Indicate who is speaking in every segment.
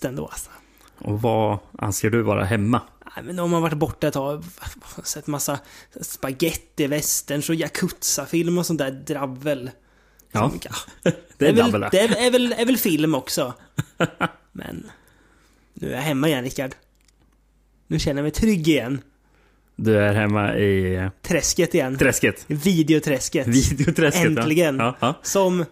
Speaker 1: bäst ändå alltså.
Speaker 2: Och vad anser du vara hemma?
Speaker 1: Nej, men om man varit borta ett tag, sett massa spaghetti-westerns och yakuza-film och sånt där dravel.
Speaker 2: Ja,
Speaker 1: Som-
Speaker 2: det är
Speaker 1: väl,
Speaker 2: drabbel
Speaker 1: det är, är, väl, är väl film också. Men nu är jag hemma igen, Rickard. Nu känner jag mig trygg igen.
Speaker 2: Du är hemma i
Speaker 1: Träsket igen.
Speaker 2: träsket.
Speaker 1: Videoträsket.
Speaker 2: Videoträsket. ja.
Speaker 1: Äntligen.
Speaker 2: Ja, ja.
Speaker 1: Som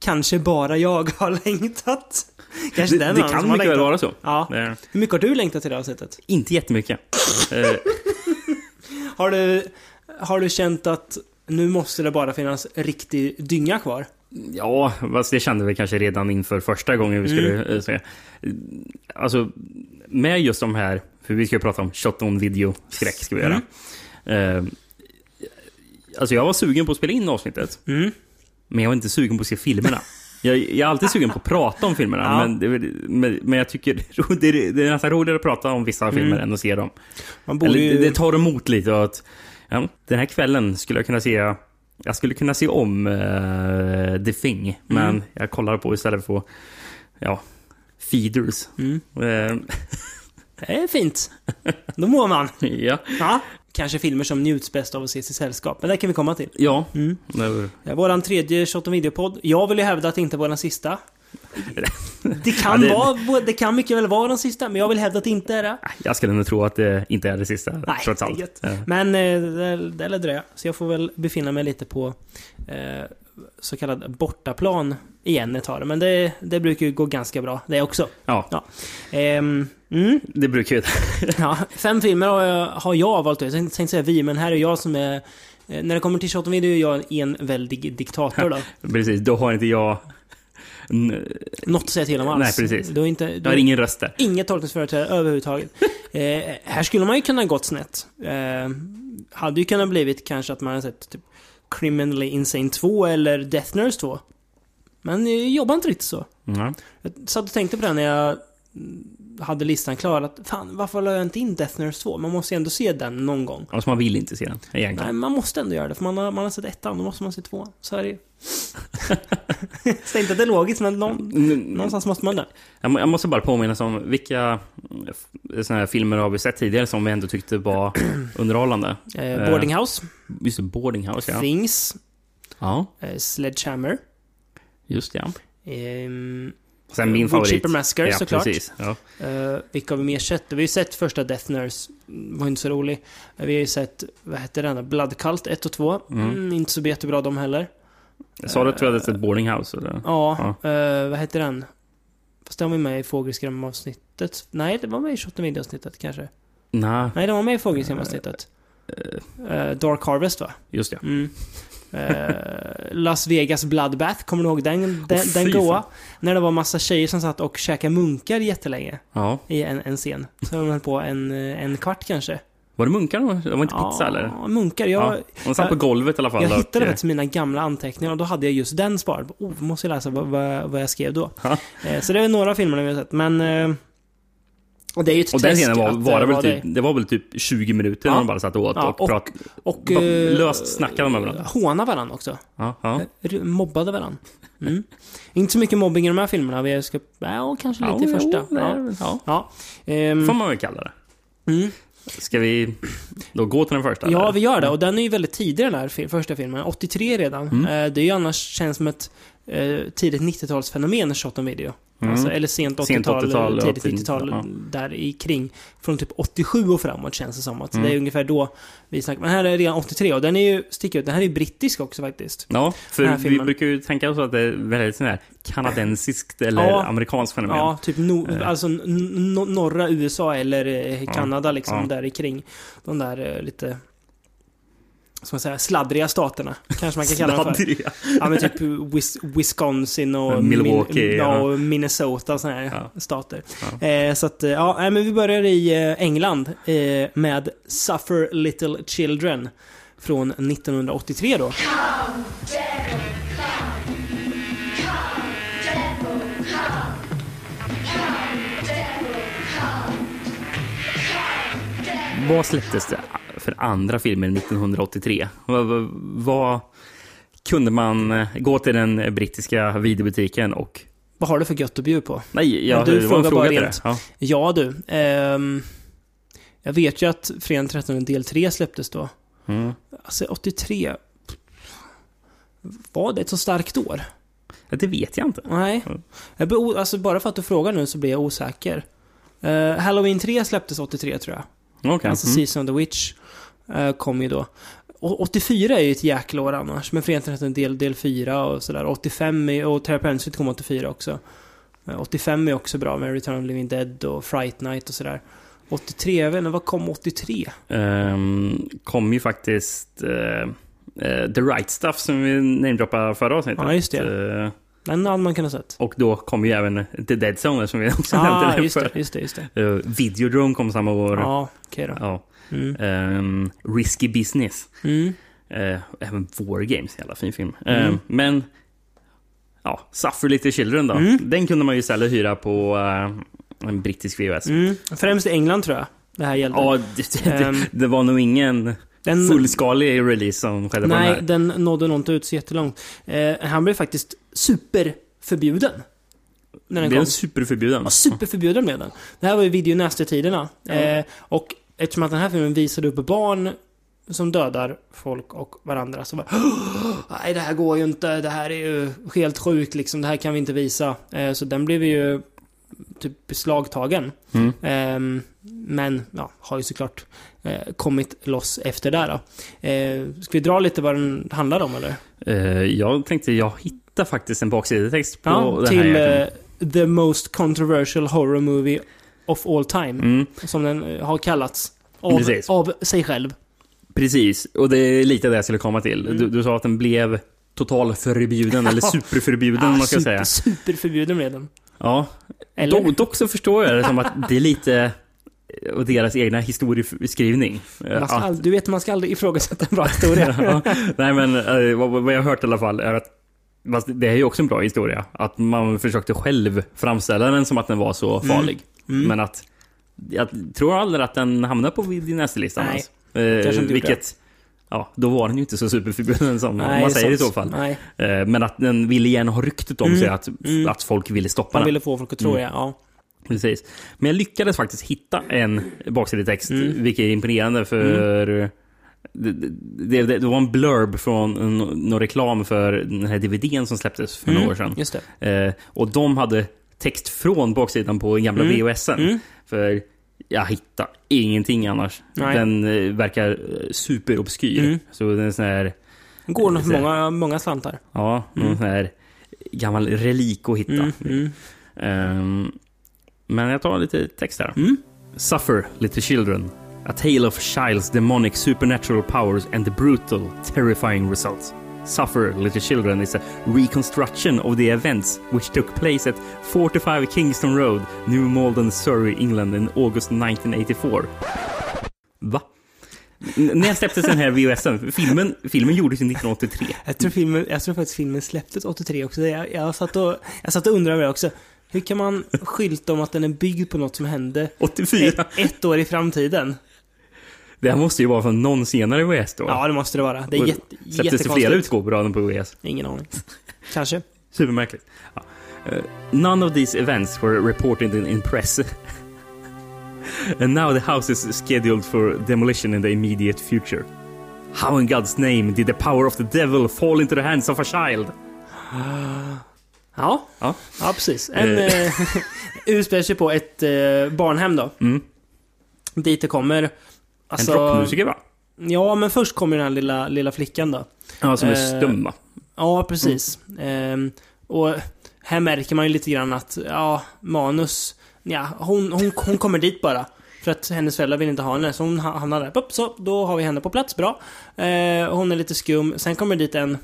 Speaker 1: kanske bara jag har längtat. Kanske
Speaker 2: Det,
Speaker 1: den
Speaker 2: det kan mycket väl vara så.
Speaker 1: Ja.
Speaker 2: Det,
Speaker 1: Hur mycket har du längtat till det avsnittet?
Speaker 2: inte jättemycket. Eh,
Speaker 1: Har du, har du känt att nu måste det bara finnas riktig dynga kvar?
Speaker 2: Ja, fast det kände vi kanske redan inför första gången vi skulle
Speaker 1: Mm.
Speaker 2: eh, se. Alltså, med just de här, för vi ska ju prata om shot on video skräck ska vi göra.
Speaker 1: Mm.
Speaker 2: Eh, alltså jag var sugen på att spela in avsnittet,
Speaker 1: Mm.
Speaker 2: men jag var inte sugen på att se filmerna. Jag, jag är alltid sugen på att prata om filmerna,
Speaker 1: Ja.
Speaker 2: men, det, men, men jag tycker det är, det är nästan roligare att prata om vissa filmer än att se dem.
Speaker 1: Man borde
Speaker 2: Eller, det, det tar emot lite att ja, den här kvällen skulle jag kunna se jag skulle kunna se om eh, The Thing, men
Speaker 1: Mm.
Speaker 2: jag kollar på istället för ja, Feeders.
Speaker 1: Mm.
Speaker 2: Eh,
Speaker 1: Det är fint. Då mår man.
Speaker 2: ja,
Speaker 1: Ja. Kanske filmer som njuts bäst av att ses i sällskap, men det kan vi komma till.
Speaker 2: ja.
Speaker 1: Mm.
Speaker 2: Det-
Speaker 1: Ja, våran tredje Shot on Video-podd. Jag vill ju hävda att det inte var den sista. Det kan,
Speaker 2: Ja, det-
Speaker 1: vara, det kan mycket väl vara den sista, men jag vill hävda att det inte är det.
Speaker 2: Jag skulle nog tro att det inte är det sista,
Speaker 1: Nej,
Speaker 2: trots
Speaker 1: är
Speaker 2: allt. Eh,
Speaker 1: Men eh, det, det lär dröja. Så jag får väl befinna mig lite på eh, så kallad bortaplan igen ett tag. Men det, det brukar ju gå ganska bra det också.
Speaker 2: Ja,
Speaker 1: Ja. Ehm, mm,
Speaker 2: det brukar ju...
Speaker 1: ja, fem filmer har jag, har jag valt ut. Jag tänkte säga vi, men här är jag som är... eh, När det kommer till Shot on Video är jag en väldig diktator då.
Speaker 2: Precis, då har inte jag...
Speaker 1: Något att säga till om alls.
Speaker 2: Nej, precis.
Speaker 1: Du har inte...
Speaker 2: Jag
Speaker 1: Du
Speaker 2: har ingen röst där.
Speaker 1: Inget tolkningsföreträde överhuvudtaget. eh, här skulle man ju kunna gått snett. Eh, hade ju kunnat blivit kanske att man hade sett typ Criminally Insane 2 eller Death Nurse 2. Men jag jobbar inte riktigt så.
Speaker 2: Mm.
Speaker 1: Jag satt och tänkte på det när jag mm, hade listan klar. Att, fan, varför la jag inte in Death Nurse 2? Man måste ju ändå se den någon gång.
Speaker 2: Alltså man vill inte se den,
Speaker 1: Nej,
Speaker 2: egentligen.
Speaker 1: man måste ändå göra det. För man har, man har sett ettan, då måste man se tvåan. Så är det ju. Säg inte att det är logiskt, men någon,
Speaker 2: Mm,
Speaker 1: någonstans måste man det.
Speaker 2: Jag, må- jag måste bara påminna om vilka såna här filmer har vi sett tidigare som vi ändå tyckte var underhållande?
Speaker 1: Eh, Boarding House,
Speaker 2: Just det, Boarding House, ja.
Speaker 1: Things,
Speaker 2: Ja,
Speaker 1: eh, Sledgehammer.
Speaker 2: just det, ja.
Speaker 1: Ehm,
Speaker 2: Sen min favorit.
Speaker 1: Chipper Massacre,
Speaker 2: ja,
Speaker 1: såklart.
Speaker 2: Precis, ja.
Speaker 1: eh, vilka har vi mer sett? Vi har ju sett första Death Nurse, var inte så rolig. Eh, Vi har ju sett, vad hette den? Blood Cult 1 och 2.
Speaker 2: Mm.
Speaker 1: Mm, inte så jättebra de heller.
Speaker 2: Sa du att du hade sett Boarding House? Eller?
Speaker 1: Ja, eh, vad hette den? Fast den var med i Fågelskrämavsnittet. Nej, det var med i Shot avsnittet kanske.
Speaker 2: Nej,
Speaker 1: Nej, den var med i Fågelskrämavsnittet. Eh, Dark Harvest va?
Speaker 2: just det.
Speaker 1: Mm. Eh, Las Vegas Bloodbath, kommer du ihåg den, den,
Speaker 2: Åh,
Speaker 1: den goa? När det var massa tjejer som satt och käkade munkar jättelänge
Speaker 2: Ja.
Speaker 1: i en, en scen. Så de höll på en, eh, en kvart kanske.
Speaker 2: Var det munkar? då? Det var inte pizza eller?
Speaker 1: Munkar. Jag,
Speaker 2: Ja. De satt på golvet i alla fall.
Speaker 1: jag hittade faktiskt mina gamla anteckningar och då hade jag just den sparad. Oh, måste jag läsa vad, vad, vad jag skrev då. Eh, så det är några filmer vi har sett, men... Och det är ju ett
Speaker 2: Och den scenen var, var det,
Speaker 1: eh,
Speaker 2: väl typ, det var väl typ 20 minuter
Speaker 1: Ja.
Speaker 2: när de bara satt och åt
Speaker 1: Ja,
Speaker 2: och,
Speaker 1: och-
Speaker 2: prat,
Speaker 1: Och...
Speaker 2: Bara
Speaker 1: eh,
Speaker 2: löst snackade de med varandra.
Speaker 1: Håna varandra också.
Speaker 2: ja, ja.
Speaker 1: Mobbade varandra. Mm. Inte så mycket mobbing i de här filmerna. Vi ska... Ja, kanske lite i första.
Speaker 2: jo, det
Speaker 1: Ja.
Speaker 2: det ja.
Speaker 1: Ehm,
Speaker 2: får man väl kalla det.
Speaker 1: mm.
Speaker 2: Ska vi då gå till den första?
Speaker 1: Ja,
Speaker 2: eller?
Speaker 1: vi gör det. Och den är ju väldigt tidig den här första filmen. 83 redan.
Speaker 2: Mm.
Speaker 1: Eh, det är ju annars känns som ett tidigt 90-talsfenomen, shot on video.
Speaker 2: Mm.
Speaker 1: Alltså, eller sent
Speaker 2: Sent
Speaker 1: 80-tal,
Speaker 2: 80-tal,
Speaker 1: tidigt
Speaker 2: 80,
Speaker 1: 90-tal,
Speaker 2: ja.
Speaker 1: där i kring. Från typ 87 och framåt känns det som. Att
Speaker 2: Mm.
Speaker 1: Det är ungefär då vi snackar. Men här är redan 83 och den är ju, sticker ut, den här är ju brittisk också faktiskt.
Speaker 2: Ja, för vi brukar ju tänka oss att det är väldigt sån här kanadensiskt eller
Speaker 1: Ja.
Speaker 2: amerikanskt fenomen.
Speaker 1: Ja, typ no,
Speaker 2: Eh.
Speaker 1: alltså norra USA eller eh, Kanada liksom,
Speaker 2: Ja.
Speaker 1: där i kring. De där eh, lite... Ska man säga, sladdriga staterna. Kanske man kan kalla dem för. Ja men typ Wis Wisconsin och,
Speaker 2: Milwaukee,
Speaker 1: Min,
Speaker 2: ja.
Speaker 1: och Minnesota och sådana här
Speaker 2: Ja.
Speaker 1: stater.
Speaker 2: Ja.
Speaker 1: Eh, så att, eh, ja, men vi börjar i eh, England eh, med Suffer Little Children från 1983 då.
Speaker 2: Vad släpptes det för andra filmer 1983? Vad, vad, kunde man eh, gå till den brittiska videobutiken och
Speaker 1: Vad har du för gött att bjuda på?
Speaker 2: Nej, jag,
Speaker 1: Men du frågar
Speaker 2: fråga
Speaker 1: bara rent.
Speaker 2: Ja.
Speaker 1: Ja du. ehm, jag vet ju att Fredag den 13 del 3 släpptes då.
Speaker 2: Mm.
Speaker 1: Alltså 83... Var det ett så starkt år?
Speaker 2: Det vet jag inte.
Speaker 1: Nej. Jag alltså bara för att du frågar nu så blir jag osäker. Eh, Halloween 3 släpptes 83 tror jag.
Speaker 2: Okej.
Speaker 1: Alltså
Speaker 2: Mm.
Speaker 1: Season of the Witch eh, kom ju då. Och 84 är ju ett jäkla år annars. Men 13 del, del 4 och sådär. 85 är, och Terra Pensity kom 84 också. Eh, 85 är också bra med Return of the Living Dead och Fright Night och sådär. 83, jag vet inte, vad kom 83?
Speaker 2: Ehm, kom ju faktiskt eh, eh, The Right Stuff som vi namedroppade förra avsnittet.
Speaker 1: Ja, just det.
Speaker 2: Eh,
Speaker 1: Den hade man kunnat sett.
Speaker 2: och då kom ju även The Dead Zone som vi också
Speaker 1: Ja,
Speaker 2: nämnde.
Speaker 1: just det, just det, just det.
Speaker 2: Eh, Videodrome kom samma år.
Speaker 1: Ja, okej då.
Speaker 2: Ja.
Speaker 1: Mm.
Speaker 2: Ehm, Risky Business.
Speaker 1: Mm.
Speaker 2: Eh, även War Games, jävla fin film.
Speaker 1: Mm.
Speaker 2: men, ja, Suffer Little Children då.
Speaker 1: Mm.
Speaker 2: Den kunde man ju istället hyra på eh, en brittisk VHS.
Speaker 1: Mm. Främst i England tror jag det här gällde.
Speaker 2: Ja, det, det,
Speaker 1: Ehm,
Speaker 2: det var nog ingen
Speaker 1: den,
Speaker 2: fullskalig release som skedde på den
Speaker 1: Nej,
Speaker 2: här.
Speaker 1: den nådde nog inte ut så jättelångt. Eh, han blev faktiskt superförbjuden. När den
Speaker 2: är
Speaker 1: kom.
Speaker 2: en superförbjuden.
Speaker 1: Ja, superförbjuden blev den. Det här var ju video tiderna eh, Och eftersom att den här filmen visade upp barn som dödar folk och varandra så bara Nej, det här går ju inte. Det här är ju helt sjukt liksom. Det här kan vi inte visa. Eh, så den blev ju typ beslagtagen.
Speaker 2: Mm.
Speaker 1: Ehm, men, ja, har ju såklart eh, kommit loss efter det då. Eh, ska vi dra lite vad den handlar om eller?
Speaker 2: Eh, jag tänkte, jag hittade faktiskt en baksidetext på
Speaker 1: Ja,
Speaker 2: den
Speaker 1: till
Speaker 2: här jäkeln.
Speaker 1: eh, The Most Controversial Horror Movie of All Time.
Speaker 2: Mm,
Speaker 1: Som den eh, har kallats. Av,
Speaker 2: Precis.
Speaker 1: av sig själv.
Speaker 2: precis, och det är lite det jag skulle komma till.
Speaker 1: Mm.
Speaker 2: Du, du sa att den blev totalförbjuden, eller superförbjuden om man ska
Speaker 1: super,
Speaker 2: säga.
Speaker 1: Superförbjuden blev den.
Speaker 2: Ja,
Speaker 1: Eller?
Speaker 2: dock, dock så förstår jag det som att det är lite eh, och deras egna historieskrivning. Att-
Speaker 1: du vet, man ska aldrig ifrågasätta en bra historia.
Speaker 2: ja, nej men eh, vad, jag har hört i alla fall är att det är ju också en bra historia. Att man försökte själv framställa den som att den var så
Speaker 1: Mm.
Speaker 2: farlig.
Speaker 1: Mm.
Speaker 2: Men att jag tror aldrig att den hamnar på videonäslistan
Speaker 1: Nej,
Speaker 2: ens.
Speaker 1: kanske inte
Speaker 2: Eh, vilket, ja, då var den ju inte så superförbjuden som
Speaker 1: Nej,
Speaker 2: man säger i så fall.
Speaker 1: Nej,
Speaker 2: Eh, men att den ville gärna ha ryktet om
Speaker 1: Mm.
Speaker 2: sig att,
Speaker 1: Mm.
Speaker 2: att folk ville stoppa den.
Speaker 1: ville få folk att tro
Speaker 2: Mm.
Speaker 1: ja.
Speaker 2: Precis. Men jag lyckades faktiskt hitta en baksidetext,
Speaker 1: Mm.
Speaker 2: vilket är imponerande för det, det, det, det var en blurb från någon reklam för den här DVDn som släpptes för några år sedan.
Speaker 1: Just det.
Speaker 2: Eh, och de hade text från baksidan på gamla
Speaker 1: Mm.
Speaker 2: VHSen.
Speaker 1: Mm.
Speaker 2: För jag hittar ingenting annars.
Speaker 1: Nej.
Speaker 2: Den eh, verkar eh, superobskyr.
Speaker 1: Mm.
Speaker 2: Så den är sån här,
Speaker 1: går nog för många, många slantar.
Speaker 2: ja, någon
Speaker 1: Mm.
Speaker 2: sån här gammal relik att hitta.
Speaker 1: Mm.
Speaker 2: Ehm, men jag tar lite text här.
Speaker 1: Mm.
Speaker 2: Suffer, little children. A tale of child's demonic supernatural powers and the brutal, terrifying results. Suffer, little children is a reconstruction of the events which took place at 45 Kingston Road, New Malden, Surrey, England in August 1984. Va? N- när släpptes den här VHSen? Filmen, filmen gjordes ju 1983.
Speaker 1: Jag tror, filmen, jag tror faktiskt filmen släpptes 83 också. Jag, jag, satt och, jag satt och undrade det också. Hur kan man skylta om att den är byggd på något som hände
Speaker 2: 84?
Speaker 1: ett, ett år i framtiden?
Speaker 2: Det här måste ju vara från någon senare VHS då.
Speaker 1: Ja, det måste det vara. Det är jätte,
Speaker 2: Släpptes det flera
Speaker 1: jättekonstigt.
Speaker 2: utgåvor av den på VHS?
Speaker 1: Ingen aning. Kanske.
Speaker 2: Supermärkligt. Ja. Eh, none of these events were reported in, in press. And now the house is scheduled for demolition in the immediate future. How in God's name did the power of the devil fall into the hands of a child?
Speaker 1: Ja,
Speaker 2: Ja.
Speaker 1: ja precis. En
Speaker 2: Eh.
Speaker 1: eh, utspelar sig på ett eh, barnhem då.
Speaker 2: Mm.
Speaker 1: Dit det kommer... Alltså,
Speaker 2: en rockmusiker va?
Speaker 1: Ja, men först kommer den här lilla, lilla flickan då.
Speaker 2: Ja, som är
Speaker 1: Eh,
Speaker 2: stum va?
Speaker 1: Ja, precis. Ehm, och här märker man ju lite grann att, ja, manus... Ja, hon, hon, hon kommer dit bara. För att hennes föräldrar vill inte ha henne, så hon ha- hamnar där. Upp, så, då har vi henne på plats, bra. Eh, hon är lite skum. Sen kommer dit en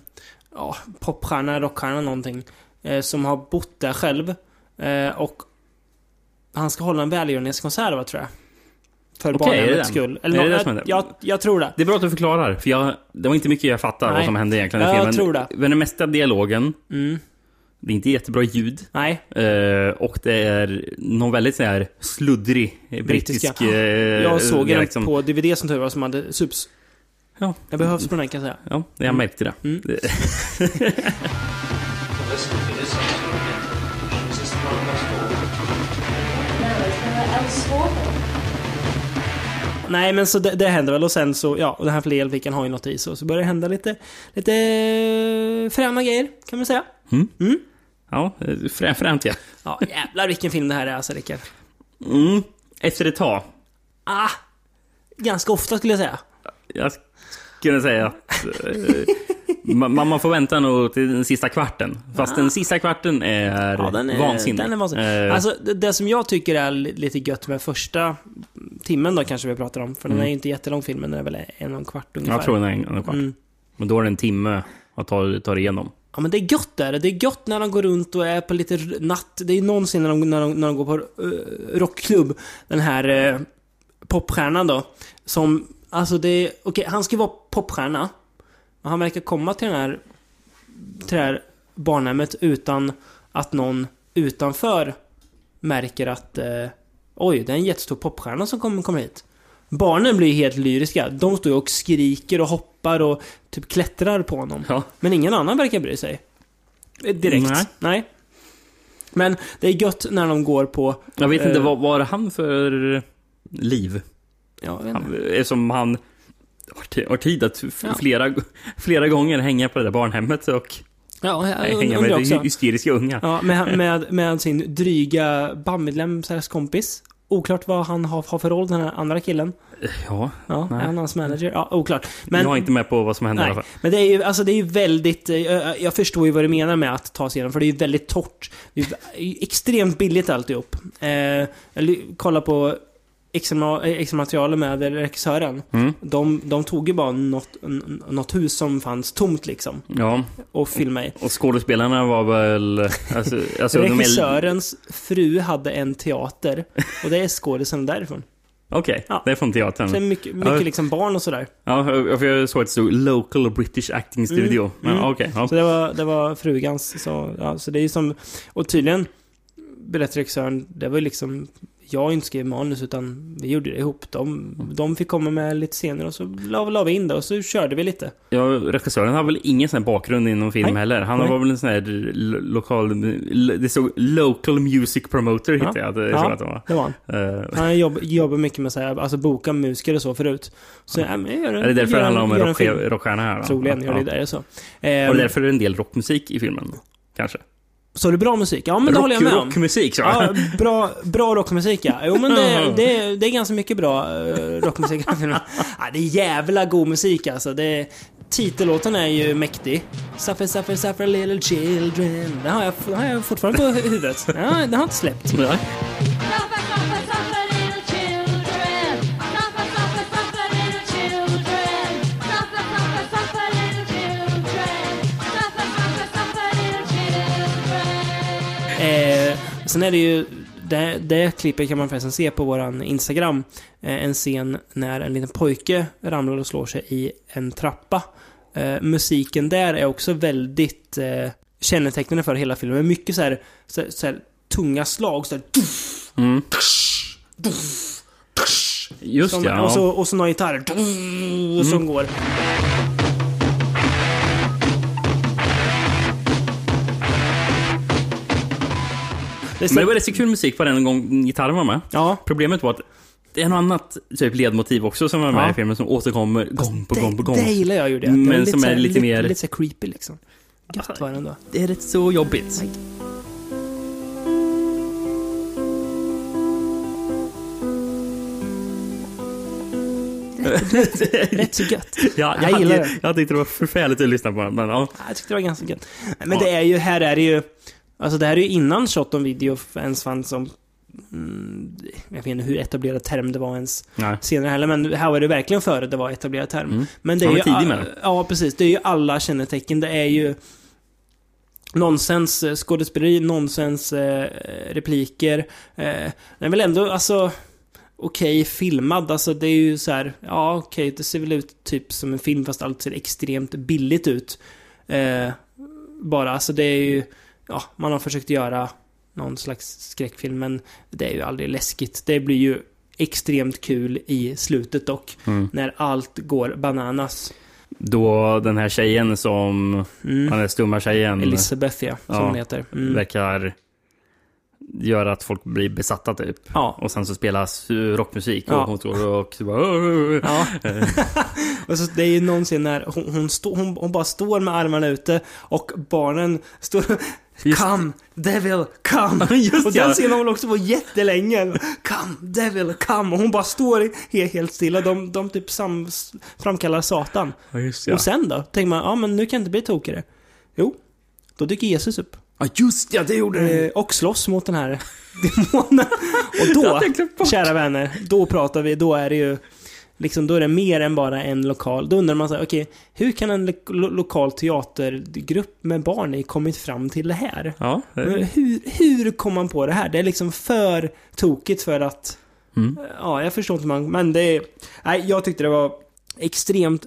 Speaker 1: ja, popstjärna, rockstjärna någonting. Eh, som har bott där själv. Eh, och han ska hålla en välgörenhetskonsert, va, tror jag. För okay,
Speaker 2: barnämnets
Speaker 1: skull.
Speaker 2: Eller är det det som händer?
Speaker 1: Jag, jag tror det.
Speaker 2: Det är bra att du förklarar. För jag, det var inte mycket jag fattade
Speaker 1: Nej.
Speaker 2: vad som hände egentligen i filmen.
Speaker 1: Jag tror det.
Speaker 2: Men den mesta dialogen.
Speaker 1: Mm.
Speaker 2: Det är inte jättebra ljud.
Speaker 1: Nej.
Speaker 2: Eh, och det är någon väldigt så här sluddrig brittisk...
Speaker 1: Brittiska.
Speaker 2: Eh,
Speaker 1: jag såg den
Speaker 2: liksom.
Speaker 1: på DVD som tur var som hade sups.
Speaker 2: Ja.
Speaker 1: Det behövs på den kan jag säga.
Speaker 2: Ja, jag
Speaker 1: mm.
Speaker 2: märkte det.
Speaker 1: Mm. Nej, men så det, det händer väl och sen så, ja, och den här fler elfickan har ju något i sig och så börjar det hända lite, lite eh, fräna grejer, kan man säga.
Speaker 2: Ja, eh, frä, fränt ja.
Speaker 1: Ja, jävlar vilken film det här är alltså, Rickard.
Speaker 2: Mm. Efter ett tag.
Speaker 1: Ah! Ganska ofta skulle jag säga.
Speaker 2: Jag skulle säga att eh, man, man får vänta nog till den sista kvarten. Fast den sista kvarten är,
Speaker 1: Ja, den är
Speaker 2: vansinnig.
Speaker 1: Den är vansinnig.
Speaker 2: Eh,
Speaker 1: Alltså, det, det som jag tycker är li- lite gött med första timmen då kanske vi pratar om. För den är ju inte jättelång filmen, den är väl en och en kvart ungefär.
Speaker 2: jag tror den är en, en kvart.
Speaker 1: Mm.
Speaker 2: Men då är det en timme att ta, ta igenom.
Speaker 1: Ja men det är gött där. Det är gött när de går runt och är på lite natt. Det är någonsin när de, när de, när de går på uh, rockklubb. Den här uh, popstjärnan då. Som, alltså det är, okej han ska vara popstjärna. Men han verkar komma till den här, till det här barnhemmet utan att någon utanför märker att uh, oj, det är en jättestor popstjärna som kommer, kommer hit. Barnen blir ju helt lyriska. De står ju och skriker och hoppar och typ klättrar på honom.
Speaker 2: Ja.
Speaker 1: Men ingen annan verkar bry sig. Direkt.
Speaker 2: Nej.
Speaker 1: Nej. Men det är gött när de går på...
Speaker 2: Jag vet inte,
Speaker 1: Eh.
Speaker 2: vad var han för liv?
Speaker 1: Ja, jag vet inte.
Speaker 2: Han, eftersom han har ti- har tid att flera, flera gånger hänga på det där barnhemmet och
Speaker 1: ja, jag
Speaker 2: hänga med
Speaker 1: också.
Speaker 2: hysteriska unga.
Speaker 1: Ja, med, med, med sin dryga bandmedlem, slash kompis. Oklart vad han har, har för roll, den här andra killen.
Speaker 2: Ja,
Speaker 1: Ja,
Speaker 2: Nej.
Speaker 1: är han hans manager? Ja, oklart. Men,
Speaker 2: jag är inte med på vad som händer i alla
Speaker 1: Nej,
Speaker 2: fall.
Speaker 1: men det är ju, alltså det är ju väldigt... eh, Jag, jag förstår ju vad du menar med att ta sig igenom, för det är ju väldigt torrt. Det är ju extremt billigt alltihop. Eh, kollar på extra, extra materialet med regissören.
Speaker 2: Mm.
Speaker 1: De, de tog ju bara något, något hus som fanns tomt liksom,
Speaker 2: Ja,
Speaker 1: och filmade i.
Speaker 2: och skådespelarna var väl... Alltså, alltså är-
Speaker 1: Regissörens fru hade en teater, och det är skådisen därifrån.
Speaker 2: Okej,
Speaker 1: Ja.
Speaker 2: det är från teatern.
Speaker 1: Så mycket, mycket
Speaker 2: Ja.
Speaker 1: liksom barn och sådär.
Speaker 2: Ja, för jag såg att det stod Local British Acting Studio. Men
Speaker 1: mm.
Speaker 2: okej, ja.
Speaker 1: Så det var, det var frugans. Så, ja, så det är som... Och tydligen berättar regissören, det var ju liksom... Jag inte skrivit manus utan vi gjorde det ihop. De, de fick komma med lite scener och så la, la vi in det och så körde vi lite.
Speaker 2: ja, regissören har väl ingen sån här bakgrund inom film
Speaker 1: Nej.
Speaker 2: heller. Han
Speaker 1: Nej.
Speaker 2: var väl en sån här lo- lokal... Det stod Local Music Promoter hittade jag. Det,
Speaker 1: Ja.
Speaker 2: ja. att det var.
Speaker 1: Det var han.
Speaker 2: Eh,
Speaker 1: Han jobb, jobbar mycket med så här, alltså boka musiker och så förut. Så ja, men gör en,
Speaker 2: är det därför det handlar om en rock, rockstjärna här?
Speaker 1: Troligen
Speaker 2: ja,
Speaker 1: gör det
Speaker 2: ja.
Speaker 1: där är så.
Speaker 2: Och det är
Speaker 1: Eh,
Speaker 2: därför det är en del rockmusik i filmen. Kanske.
Speaker 1: Så är det bra musik? Ja men det
Speaker 2: Rock,
Speaker 1: håller jag med om.
Speaker 2: rockmusik, så.
Speaker 1: Ja, bra, bra rockmusik ja. Jo men det, det, det är ganska mycket bra uh, rockmusik ja, Det är jävla god musik alltså. Det, titellåten är ju mäktig. Suffer, suffer, suffer little children. Den har jag, den har jag fortfarande på huvudet. Ja, den har inte släppt.
Speaker 2: Ja.
Speaker 1: Sen är det ju, det, det klippet kan man förresten se på våran Instagram. Eh, en scen när en liten pojke ramlar och slår sig i en trappa. Eh, musiken där är också väldigt eh, kännetecknande för hela filmen. Mycket så här, så, så här tunga slag. Så här,
Speaker 2: Mm. Just
Speaker 1: som,
Speaker 2: ja.
Speaker 1: och, så, och så några gitarrer som går. Det är
Speaker 2: Men det var rätt så kul musik varje gång gitarren var med.
Speaker 1: ja,
Speaker 2: Problemet var att det är något annat typ ledmotiv också som var med
Speaker 1: Ja.
Speaker 2: i filmen som återkommer gång på gång på gång.
Speaker 1: Det gillar jag ju det.
Speaker 2: Men
Speaker 1: det är
Speaker 2: som är lite
Speaker 1: lite,
Speaker 2: mer-
Speaker 1: Lite så här creepy liksom. Gött var det ändå.
Speaker 2: Det är rätt så jobbigt.
Speaker 1: Rätt så gött.
Speaker 2: Ja, jag,
Speaker 1: Jag
Speaker 2: hade,
Speaker 1: gillar det.
Speaker 2: jag tyckte det var förfärligt att lyssna på den, men ja.
Speaker 1: Ja, Jag tyckte det var ganska gött. Men det är ju, här är det ju... Alltså det här är ju innan shot on video ens fanns som... Mm, jag vet inte hur etablerad term det var ens
Speaker 2: Nej.
Speaker 1: senare heller, men här var det verkligen före det var etablerad term.
Speaker 2: Mm.
Speaker 1: Men det är ju...
Speaker 2: tidig med det.
Speaker 1: Ja, precis. Det är ju alla kännetecken. Det är ju... Nonsens eh, skådespeleri, nonsens eh, repliker. Eh, den är väl ändå, alltså... Okej filmad, alltså det är ju så här, ja okej, det ser väl ut typ som en film fast allt ser extremt billigt ut. Eh, bara, alltså det är ju, ja, man har försökt göra någon slags skräckfilm, men det är ju aldrig läskigt. Det blir ju extremt kul i slutet dock,
Speaker 2: Mm.
Speaker 1: när allt går bananas.
Speaker 2: Då den här tjejen som,
Speaker 1: Mm.
Speaker 2: den där stumma tjejen,
Speaker 1: Elisabeth ja, som
Speaker 2: Ja,
Speaker 1: hon heter. Mm.
Speaker 2: verkar gör att folk blir besatta typ.
Speaker 1: Ja.
Speaker 2: Och sen så spelas rockmusik
Speaker 1: Ja.
Speaker 2: och hon står och så bara...
Speaker 1: Ja. Och så, det är ju någonsin när hon, hon, stå, hon, hon bara står med armarna ute och barnen står
Speaker 2: Just-
Speaker 1: Come, devil, come!
Speaker 2: Just
Speaker 1: och
Speaker 2: ja.
Speaker 1: den scenen håller också på jättelänge. Come, devil, come! Och hon bara står helt, helt stilla. De, de typ sam, framkallar Satan.
Speaker 2: Ja, just ja.
Speaker 1: Och sen då? Tänker man, ja men nu kan det inte bli tokigare. Jo, då dyker Jesus upp.
Speaker 2: Ja, just ja, det gjorde det.
Speaker 1: Eh, och slåss mot den här demonen. Och
Speaker 2: Jag
Speaker 1: då, kära vänner, då pratar vi, då är det ju Liksom, då är det mer än bara en lokal. Då undrar man så här, okej, hur kan en lo lokal teatergrupp med barn kommit fram till det här?
Speaker 2: Ja. eh,
Speaker 1: Men Hur, hur kom man på det här? Det är liksom för tokigt för att...
Speaker 2: Mm.
Speaker 1: Ja, jag förstår inte man... Men det är... Nej, jag tyckte det var extremt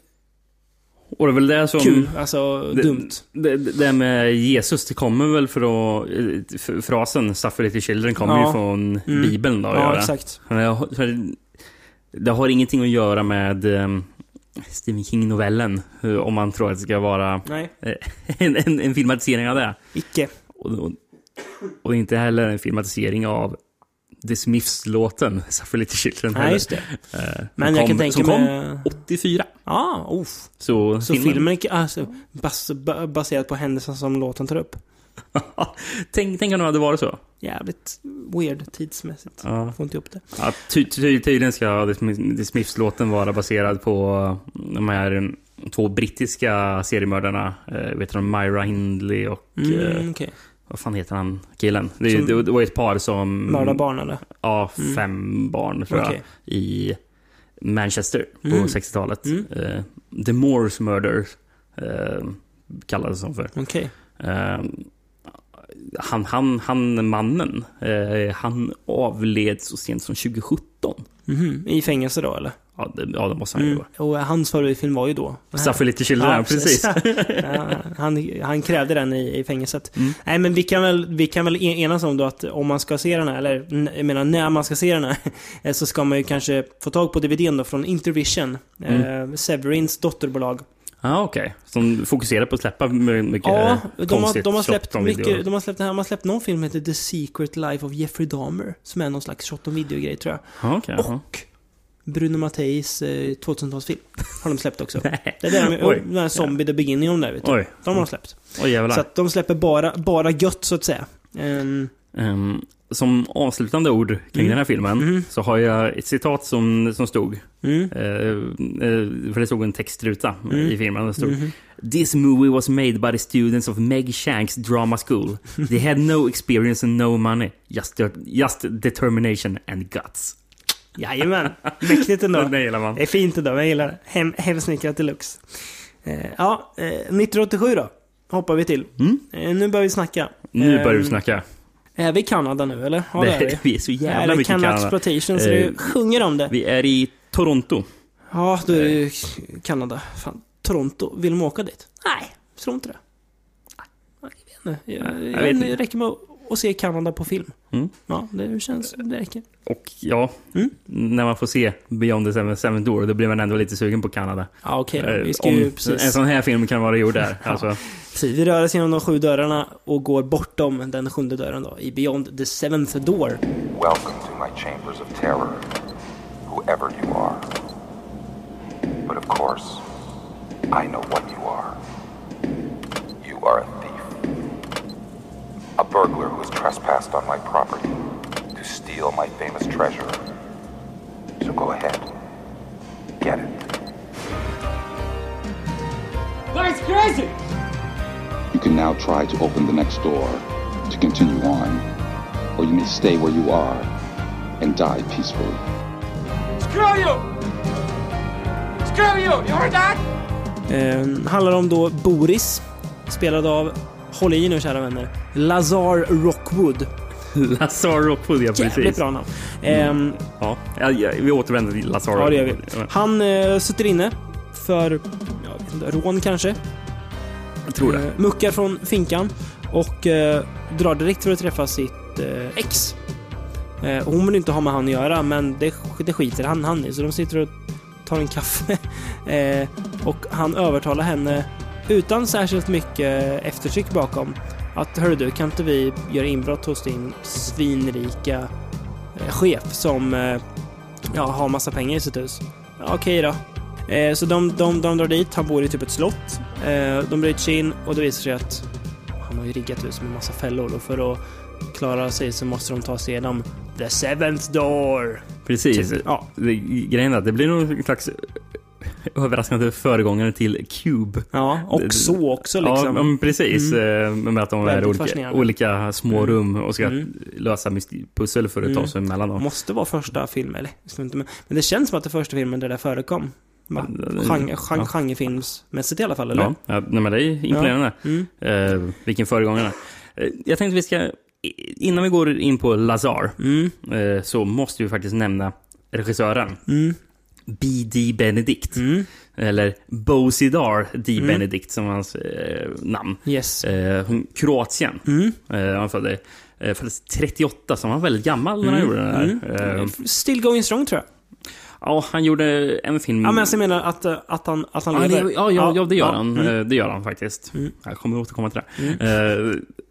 Speaker 2: Och det är väl det som...
Speaker 1: kul. Alltså,
Speaker 2: det,
Speaker 1: dumt.
Speaker 2: Det, det det med Jesus, det kommer väl från... Frasen 'Suffer little children' kommer
Speaker 1: Ja.
Speaker 2: ju från
Speaker 1: Mm.
Speaker 2: Bibeln då
Speaker 1: Ja, exakt.
Speaker 2: Jag Det har ingenting att göra med um, Stephen King-novellen. eh, Om man tror att det ska vara
Speaker 1: Nej,
Speaker 2: en, en, en filmatisering av det.
Speaker 1: icke.
Speaker 2: Och, och, inte heller en filmatisering av The Smiths-låten 'Suffer little children'
Speaker 1: Nej, just det.
Speaker 2: Eh,
Speaker 1: Men jag kan
Speaker 2: kom,
Speaker 1: tänka
Speaker 2: som kom
Speaker 1: mig...
Speaker 2: 84.
Speaker 1: Ja, ah, uff.
Speaker 2: Så,
Speaker 1: Så filmen, är alltså, bas, ba, baserad på händelsen som låten tar upp.
Speaker 2: tänk, tänk om det hade varit så.
Speaker 1: Jävligt weird tidsmässigt.
Speaker 2: Ja.
Speaker 1: Får inte ihop det.
Speaker 2: Ja, ty, ty, tydligen ska The Smith- The Smiths-låten vara baserad på de här mm, två brittiska seriemördarna. Eh, vet du, Myra Hindley och... Eh,
Speaker 1: Mm, okej.
Speaker 2: vad fan heter han? Killen. Det,
Speaker 1: Som-
Speaker 2: det, det var ett par som...
Speaker 1: Mörda barn eller?
Speaker 2: Ja,
Speaker 1: Mm.
Speaker 2: fem barn tror jag. I Manchester på
Speaker 1: Mm.
Speaker 2: 60-talet.
Speaker 1: Mm.
Speaker 2: Eh, The Moors Murders eh, kallades de för.
Speaker 1: Okej.
Speaker 2: Eh, han, han, han mannen, eh, han avled så sent som 2017.
Speaker 1: Mhm. I fängelse då eller?
Speaker 2: Ja, det, ja, det måste han ju
Speaker 1: Mm.
Speaker 2: vara.
Speaker 1: Och hans favoritfilm var ju då... den här.
Speaker 2: Suffer lite children,
Speaker 1: Ja,
Speaker 2: precis.
Speaker 1: ja, han, han krävde den i, i fängelset.
Speaker 2: Mm.
Speaker 1: Nej men vi kan väl, vi kan väl en- enas om då att om man ska se den här, eller jag menar när man ska se den här, eh, så ska man ju kanske få tag på DVDn då från Intervision.
Speaker 2: Mm.
Speaker 1: Eh, Severins dotterbolag.
Speaker 2: Ja, okej. Som fokuserar på att släppa my- mycket
Speaker 1: Ja, de har, de har släppt mycket, de har släppt, de har släppt någon film som heter The Secret Life of Jeffrey Dahmer. Som är någon slags shot on video-grej tror jag.
Speaker 2: Ja, okej. jaha.
Speaker 1: Och Bruno Matteis eh, 2000-talsfilm har de släppt också.
Speaker 2: Nej.
Speaker 1: Det är där de,
Speaker 2: Oj.
Speaker 1: den här Zombie the Beginning om där vet du.
Speaker 2: Oj.
Speaker 1: De har de släppt.
Speaker 2: Oj, jävlar.
Speaker 1: Så att de släpper bara, bara gött så att säga. Ehm,
Speaker 2: Ehm, som avslutande ord kring
Speaker 1: Mm.
Speaker 2: den här filmen
Speaker 1: Mhm.
Speaker 2: så har jag ett citat som, som stod.
Speaker 1: mm,
Speaker 2: Eh, eh, för det stod en textruta
Speaker 1: Mm.
Speaker 2: i filmen. Det stod
Speaker 1: mhm.
Speaker 2: This movie was made by the students of Meg Shanks Drama School. They had no experience and no money. Just, just determination and guts.
Speaker 1: Jajamän, mäktigt ändå.
Speaker 2: Det gillar man.
Speaker 1: Det är fint ändå, jag gillar det. Hem, hemsnickrat deluxe. Eh, ja, eh, 1987 då. Hoppar vi till.
Speaker 2: Mm.
Speaker 1: Eh, nu börjar vi snacka.
Speaker 2: Nu börjar du
Speaker 1: Ehm,
Speaker 2: snacka.
Speaker 1: Är vi i Kanada nu eller? Ja, det är vi.
Speaker 2: vi är så jävla mycket i Kanada.
Speaker 1: Exploitation, så
Speaker 2: Eh,
Speaker 1: det sjunger om det.
Speaker 2: Vi är i Toronto.
Speaker 1: Ja, då är det ju Kanada. Fan, Toronto. Vill de åka dit? Nej, tror inte det. Nej, Jag vet inte. Jag,
Speaker 2: jag
Speaker 1: jag,
Speaker 2: vet
Speaker 1: det
Speaker 2: inte.
Speaker 1: räcker med att se Kanada på film.
Speaker 2: Mm.
Speaker 1: Ja, det känns... Det räcker.
Speaker 2: Och ja,
Speaker 1: Mm.
Speaker 2: när man får se Beyond the Seven- Seventh Door, då blir man ändå lite sugen på Kanada.
Speaker 1: Ja, okej då.
Speaker 2: Eh,
Speaker 1: Vi ska
Speaker 2: Om
Speaker 1: ju precis...
Speaker 2: en sån här film kan vara gjord där.
Speaker 1: Ja.
Speaker 2: Alltså,
Speaker 1: Precis, vi rör oss genom de sju dörrarna och går bortom den sjunde dörren då, i Beyond the Seventh Door.
Speaker 3: Welcome to my chambers of terror, whoever you are. But of course, I know what you are. You are a thief. A burglar who has trespassed on my property to steal my famous treasure. So go ahead. Get it.
Speaker 4: That's crazy!
Speaker 5: You can now try to open the next door to continue on, or you may stay where you are and die peacefully.
Speaker 4: Screw you! Screw you! You heard that?
Speaker 1: Eh, handlar om då Boris, spelad av, håll i nu kära vänner, Lazar Rockwood.
Speaker 2: Lazar Rockwood, ja
Speaker 1: Jävligt
Speaker 2: precis.
Speaker 1: bra namn. Ehm,
Speaker 2: Ja, ja, ja, vi återvänder till Lazar
Speaker 1: Ja, det gör vi.
Speaker 2: Rockwood. Ja,
Speaker 1: Han eh, sitter inne för, inte, rån kanske.
Speaker 2: Jag tror det.
Speaker 1: Eh, muckar från finkan och eh, drar direkt för att träffa sitt eh, ex. Eh, hon vill inte ha med han att göra, men det, det skiter han, han i. Så de sitter och tar en kaffe. eh, och han övertalar henne, utan särskilt mycket eftertryck bakom, att hörru du, kan inte vi göra inbrott hos din svinrika eh, chef som eh, ja, har massa pengar i sitt hus? Ja, Okej då. Eh, så de, de, de drar dit, han bor i typ ett slott. Eh, de bryter sig in och det visar sig att han har ju riggat hus med massa fällor och för att klara sig så måste de ta sig igenom the seventh door.
Speaker 2: Precis.
Speaker 1: Typ, ja.
Speaker 2: Det, grejen är att det blir någon slags överraskande föregångare till Cube.
Speaker 1: Ja, och så också
Speaker 2: Ja,
Speaker 1: liksom.
Speaker 2: men precis. eh, Med att de är olika, olika små
Speaker 1: Mm.
Speaker 2: rum och ska
Speaker 1: Mm.
Speaker 2: lösa pussel för att ta
Speaker 1: Mm.
Speaker 2: sig emellan dem.
Speaker 1: Måste vara första filmen, eller? Men det känns som att det är första filmen där det förekom.
Speaker 2: Ja,
Speaker 1: Genre, genre,
Speaker 2: ja.
Speaker 1: Genrefilmsmässigt i alla fall, eller?
Speaker 2: Ja, ja nej, men det är imponerande.
Speaker 1: Mm.
Speaker 2: Eh, vilken föregångare. Eh, jag tänkte vi ska, innan vi går in på Lazar,
Speaker 1: Mm.
Speaker 2: eh, så måste vi faktiskt nämna regissören.
Speaker 1: Mm.
Speaker 2: B.D. Benedict.
Speaker 1: Mm.
Speaker 2: Eller Bosidar D.
Speaker 1: Mm.
Speaker 2: Benedict som hans eh, namn.
Speaker 1: Yes.
Speaker 2: Eh, Kroatien.
Speaker 1: Mm.
Speaker 2: Eh, han födde, eh, föddes 38, så han var väldigt gammal när han
Speaker 1: Mm.
Speaker 2: gjorde det här.
Speaker 1: Mm.
Speaker 2: Eh,
Speaker 1: Still going strong, tror jag.
Speaker 2: ja, han gjorde en film...
Speaker 1: Ja, men alltså, jag menar att, eh, att han, att han
Speaker 2: Ja,
Speaker 1: lever.
Speaker 2: det, ja, ja, ja, det gör
Speaker 1: Ja.
Speaker 2: han.
Speaker 1: Mm.
Speaker 2: Eh, Det gör han faktiskt.
Speaker 1: Mm.
Speaker 2: Jag kommer återkomma till det.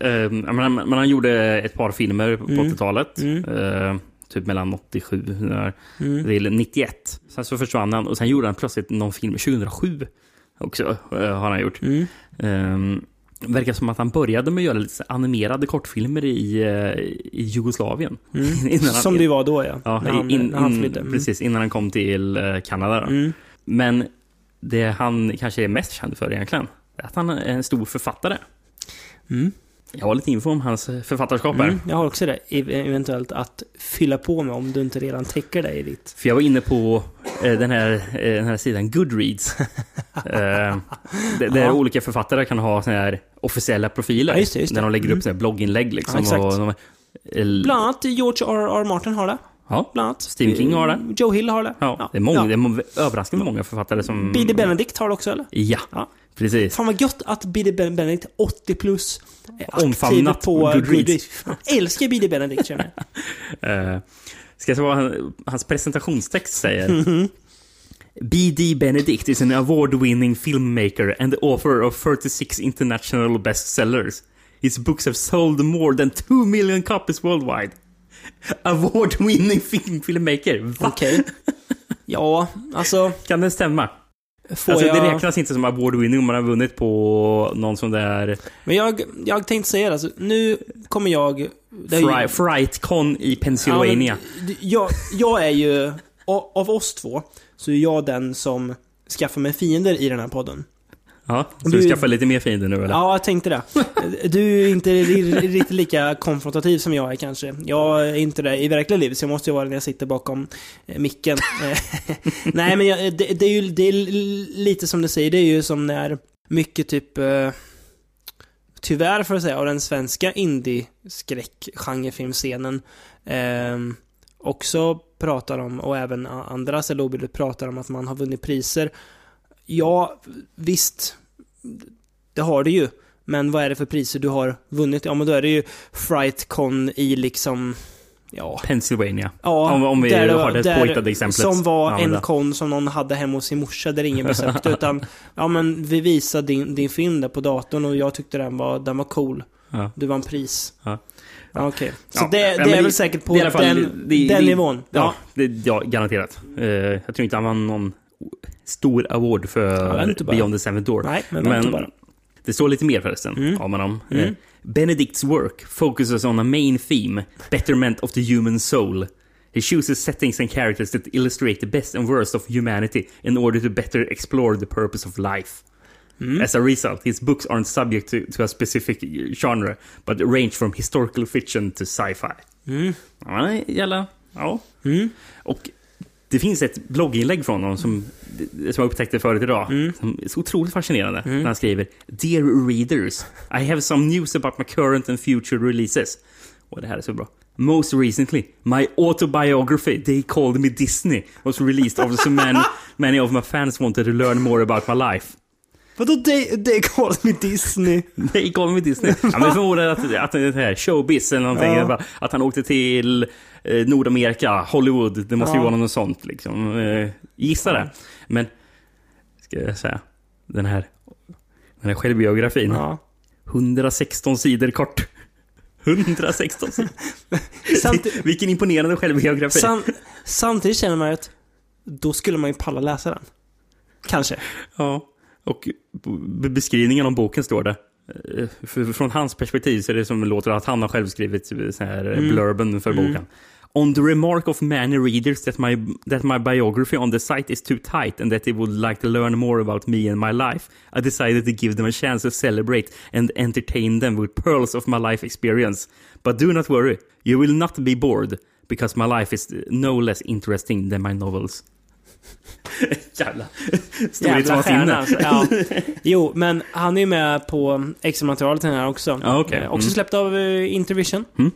Speaker 2: Eh, eh, men, men han gjorde ett par filmer på
Speaker 1: Mm.
Speaker 2: 80-talet.
Speaker 1: Mm.
Speaker 2: Typ mellan 87 där,
Speaker 1: Mm.
Speaker 2: till 91. Sen så försvann han och sen gjorde han plötsligt någon film 2007 också. eh, har han gjort.
Speaker 1: Mm.
Speaker 2: Um, verkar som att han började med att göra lite animerade kortfilmer i, eh, i Jugoslavien.
Speaker 1: Mm.
Speaker 2: Innan han-
Speaker 1: Som det var då, ja.
Speaker 2: Ja,
Speaker 1: när han,
Speaker 2: in,
Speaker 1: när han flydde. Mm.
Speaker 2: Precis, innan han kom till eh, Kanada.
Speaker 1: Mm.
Speaker 2: Men det han kanske är mest känd för egentligen, är att han är en stor författare.
Speaker 1: Mm.
Speaker 2: Jag har lite info om hans författarskap här.
Speaker 1: Mm. Jag har också det, ev- eventuellt att fylla på med om du inte redan täcker det i ditt.
Speaker 2: För jag var inne på eh, den, här, eh, den här sidan Goodreads. eh, där där
Speaker 1: Ja.
Speaker 2: olika författare kan ha såna här officiella profiler.
Speaker 1: Ja, just det, just
Speaker 2: Där
Speaker 1: det.
Speaker 2: de lägger
Speaker 1: Mm.
Speaker 2: upp här blogginlägg. Liksom,
Speaker 1: Ja, exakt.
Speaker 2: och de, eh,
Speaker 1: Bland annat George R. R. Martin har det.
Speaker 2: ja,
Speaker 1: Bland annat.
Speaker 2: Stephen King har det.
Speaker 1: Joe Hill har det.
Speaker 2: ja, det är, många,
Speaker 1: Ja.
Speaker 2: det är överraskande många författare som...
Speaker 1: B.D. Benedict har det också, eller?
Speaker 2: Ja,
Speaker 1: Ja.
Speaker 2: Precis.
Speaker 1: Fan vad gött att B.D. Ben- Benedict, 80 plus, är aktiv
Speaker 2: Omfamnat
Speaker 1: på
Speaker 2: Goodreads.
Speaker 1: Älskar B.D. Benedict, känner jag.
Speaker 2: Eh, ska jag säga vad han, hans presentationstext säger?
Speaker 1: Mhm.
Speaker 2: B.D. Benedict is an award-winning filmmaker and the author of 36 international bestsellers. His books have sold more than 2 million copies worldwide. Award-winning film filmmaker. Va?
Speaker 1: Okej. Ja, alltså...
Speaker 2: Kan det stämma?
Speaker 1: Får
Speaker 2: alltså,
Speaker 1: jag...
Speaker 2: Det räknas inte som award-winning om man har vunnit på någon sån där
Speaker 1: Men jag, jag tänkte säga det, alltså, nu kommer jag... är ju-
Speaker 2: Fri- Frightcon i Pennsylvania.
Speaker 1: Ja, men, jag, jag är ju, av oss två, så är jag den som skaffar mig fiender i den här podden.
Speaker 2: Ja, så
Speaker 1: Du-
Speaker 2: du skaffar lite mer fiender nu eller?
Speaker 1: Ja, jag tänkte det. Du är inte ri- riktigt lika konfrontativ som jag är kanske. Jag är inte det i verkliga livet, så jag måste ju vara det när jag sitter bakom eh, micken. Nej, men jag, det, det är ju det är lite som du säger, det är ju som när mycket typ... Eh, tyvärr får jag säga, av den svenska indie-skräck-genrefilmscenen eh, också pratar om, och även andra cellobilder pratar om att man har vunnit priser. Ja, visst. Det har du ju. Men vad är det för priser du har vunnit? Ja, men då är det ju Frightcon i liksom... Ja,
Speaker 2: Pennsylvania.
Speaker 1: ja
Speaker 2: Om- om vi
Speaker 1: där
Speaker 2: har det
Speaker 1: där-
Speaker 2: påhittade exemplet
Speaker 1: Som var
Speaker 2: att
Speaker 1: en
Speaker 2: använda.
Speaker 1: kon som någon hade hemma hos sin morsa där ingen besökte. utan, ja men vi visade din, din film där på datorn och jag tyckte den var, den var cool.
Speaker 2: Ja.
Speaker 1: Du vann pris.
Speaker 2: Ja.
Speaker 1: Ja, Okej. Så
Speaker 2: Ja,
Speaker 1: det,
Speaker 2: ja,
Speaker 1: det är
Speaker 2: det-
Speaker 1: väl säkert på
Speaker 2: det alla fall-
Speaker 1: den,
Speaker 2: det-
Speaker 1: den
Speaker 2: det-
Speaker 1: nivån.
Speaker 2: Ja,
Speaker 1: Ja.
Speaker 2: det, ja garanterat. Eh, jag tror inte han vann någon stor award
Speaker 1: Ja,
Speaker 2: för
Speaker 1: bara.
Speaker 2: Beyond the Seventh Door.
Speaker 1: Nej, men vänta bara.
Speaker 2: det står lite mer förresten
Speaker 1: Mm.
Speaker 2: om honom.
Speaker 1: Mm.
Speaker 2: Eh, Benedict's work focuses on a main theme, betterment of the human soul. He chooses settings and characters that illustrate the best and worst of humanity in order to better explore the purpose of life.
Speaker 1: Mm.
Speaker 2: As a result, his books aren't subject to, to a specific genre, but range from historical fiction to sci-fi.
Speaker 1: Mm.
Speaker 2: Ja, gäller. Ja.
Speaker 1: Mm.
Speaker 2: Och det finns ett blogginlägg från honom som, som jag upptäckte förut idag.
Speaker 1: Mm.
Speaker 2: Som är så otroligt fascinerande. När han skriver Dear readers, I have some news about my current and future releases. Och det här är så bra. Most recently, my autobiography, They Called Me Disney, was released after so many, many of my fans wanted to learn more about my life.
Speaker 1: Vadå det, det kallas med Disney?
Speaker 2: They Called Me Disney. Ja, men förmodar att, att det är här showbiz eller någonting.
Speaker 1: Ja.
Speaker 2: Att han åkte till eh, Nordamerika, Hollywood. Det måste ju
Speaker 1: Ja.
Speaker 2: vara något sånt liksom. Eh, gissa det. Men, ska jag säga, den här, den här självbiografin.
Speaker 1: Ja.
Speaker 2: 116 sidor kort. 116 sidor.
Speaker 1: Samt-
Speaker 2: Vilken imponerande självbiografi.
Speaker 1: Sam, samtidigt känner man att då skulle man ju palla läsa den. Kanske.
Speaker 2: Ja. Och beskrivningen om boken står det. eh, Från hans perspektiv så är det som låter att han har själv skrivit så här
Speaker 1: Mm.
Speaker 2: blurben för boken. On the remark of many readers that my, that my biography on the site is too tight and that they would like to learn more about me and my life, I decided to give them a chance to celebrate and entertain them with pearls of my life experience. But do not worry, you will not be bored, because my life is no less interesting than my novels. Jävla storhetsvansinne.
Speaker 1: alltså. ja. Jo, men han är ju med på extra materialet den här också.
Speaker 2: Okej.
Speaker 1: Eh, också
Speaker 2: Mm.
Speaker 1: släppt av uh, Intervision.
Speaker 2: Mm.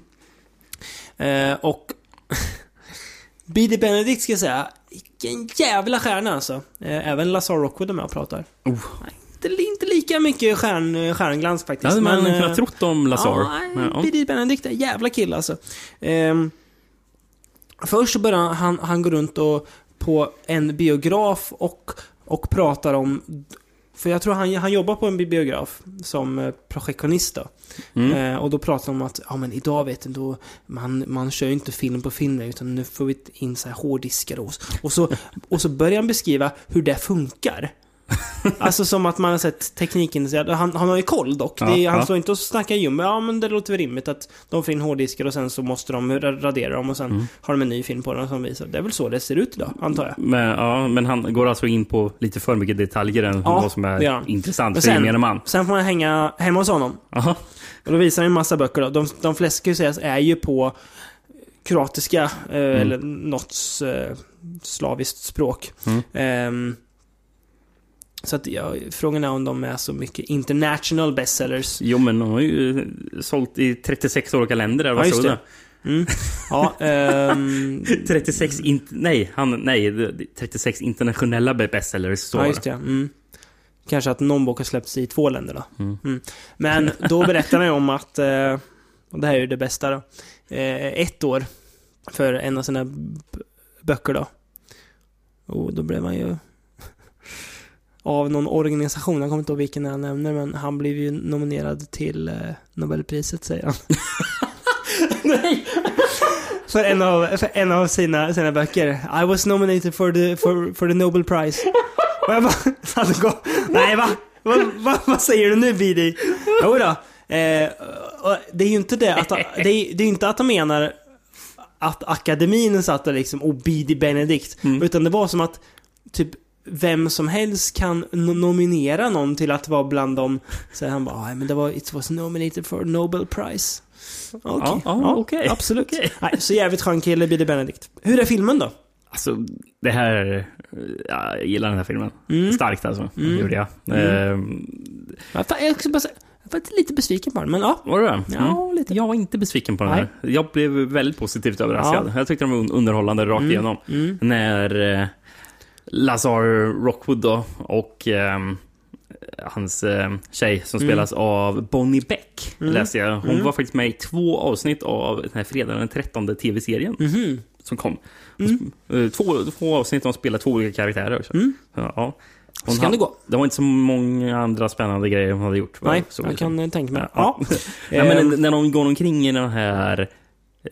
Speaker 1: Eh, och B.D. Benedict ska jag säga, vilken jävla stjärna alltså. Eh, även Lazar Rockwood är med och pratar.
Speaker 2: Oh.
Speaker 1: Nej, inte, inte lika mycket stjärn, stjärnglans
Speaker 2: Det
Speaker 1: faktiskt.
Speaker 2: hade man
Speaker 1: men, eh,
Speaker 2: kunnat trott om Lazar.
Speaker 1: Ja,
Speaker 2: Men, ja.
Speaker 1: B.D. Benedict är en jävla kille alltså. Ehm, först så börjar han, han gå runt och på en biograf och, och pratar om... För jag tror han, han jobbar på en biograf som eh, projektionist då.
Speaker 2: Mm.
Speaker 1: Eh, och då pratar de om att, ja men idag vet du, då, man, man kör ju inte film på film utan nu får vi in så här hårddiskar och, och så. Och så börjar han beskriva hur det funkar. Alltså som att man har sett tekniken, han, han har ju koll dock. Det är,
Speaker 2: Ja,
Speaker 1: han
Speaker 2: ja.
Speaker 1: står inte och snackar ljum. Ja men det låter väl rimligt att de får in hårddiskar och sen så måste de ra- radera dem och sen
Speaker 2: Mm.
Speaker 1: har de en ny film på den som visar. Det är väl så det ser ut idag, antar jag.
Speaker 2: Men, ja, men han går alltså in på lite för mycket detaljer än
Speaker 1: Ja,
Speaker 2: vad som är
Speaker 1: han.
Speaker 2: intressant för
Speaker 1: sen-
Speaker 2: gemene man.
Speaker 1: Sen får man hänga hemma hos honom.
Speaker 2: Aha.
Speaker 1: Och då visar han en massa böcker då. De, de flesta ska ju sägas är ju på kroatiska, eh,
Speaker 2: Mm.
Speaker 1: eller något eh, slaviskt språk.
Speaker 2: Mm.
Speaker 1: Ehm, så att ja, frågan är om de är så mycket international bestsellers.
Speaker 2: Jo, men de har ju sålt i 36 olika länder. Där,
Speaker 1: Ja,
Speaker 2: vad stod
Speaker 1: det. Mm. Ja, ehm,
Speaker 2: 36 in, nej, han, nej, det- det- 36 internationella bestsellers står
Speaker 1: ja, just det. Mm. Kanske att någon bok har släppts i två länder då.
Speaker 2: Mm.
Speaker 1: Mm. Men då berättar han ju om att, eh, och det här är ju det bästa då, eh, ett år för en av sina böcker då. Och då blev han ju av någon organisation, jag kommer inte ihåg vilken han nämner, men han blev ju nominerad till eh, Nobelpriset säger han. Nej! För en av, för en av sina, sina böcker. I was nominated for the, for, for the Nobel Prize. Och jag bara, alltså, gå, nej va? Vad va, vad säger du nu Bidi? Jo då. Eh, det är ju inte det att, det är, det är inte att de menar att akademin satt där liksom, och Bidi Benedict. Utan det var som att, typ, vem som helst kan no- nominera någon till att vara bland dem. Så han bara, "Nej, men det var, it was nominated for Nobel Prize. Okej,
Speaker 2: Ja, ja, okej.
Speaker 1: absolut.
Speaker 2: Okej.
Speaker 1: Nej, så jävligt skön kille, Bidi Benedict. Hur är filmen då?
Speaker 2: Alltså, det här... Ja, jag gillar den här filmen.
Speaker 1: Mm.
Speaker 2: Starkt alltså,
Speaker 1: Mm.
Speaker 2: gjorde jag.
Speaker 1: Mm.
Speaker 2: Ehm,
Speaker 1: Jag säga, jag var lite besviken på den, men ja.
Speaker 2: var du det?
Speaker 1: Ja,
Speaker 2: Mm.
Speaker 1: lite.
Speaker 2: Jag var inte besviken på den
Speaker 1: Nej.
Speaker 2: här. Jag blev väldigt positivt överraskad. Jag tyckte den var un- underhållande rakt
Speaker 1: Mm.
Speaker 2: igenom.
Speaker 1: Mm.
Speaker 2: När eh, Lazar Rockwood då och ehm, hans eh, tjej som
Speaker 1: Mm.
Speaker 2: spelas av Bonnie Beck
Speaker 1: Mm.
Speaker 2: läste jag. Hon
Speaker 1: Mm.
Speaker 2: var faktiskt med i två avsnitt av den här fredagen den 13 tv-serien
Speaker 1: Mhm.
Speaker 2: som kom.
Speaker 1: Mm.
Speaker 2: Eh, Två, två avsnitt, de spelar två olika karaktärer också.
Speaker 1: Mm.
Speaker 2: Så, ja. Hon
Speaker 1: Så kan det gå.
Speaker 2: Det var inte så många andra spännande grejer hon hade gjort.
Speaker 1: Nej,
Speaker 2: såg
Speaker 1: jag kan eh, tänka mig.
Speaker 2: Ja.
Speaker 1: Ja.
Speaker 2: Men
Speaker 1: Ehm,
Speaker 2: när de går omkring i de här eh,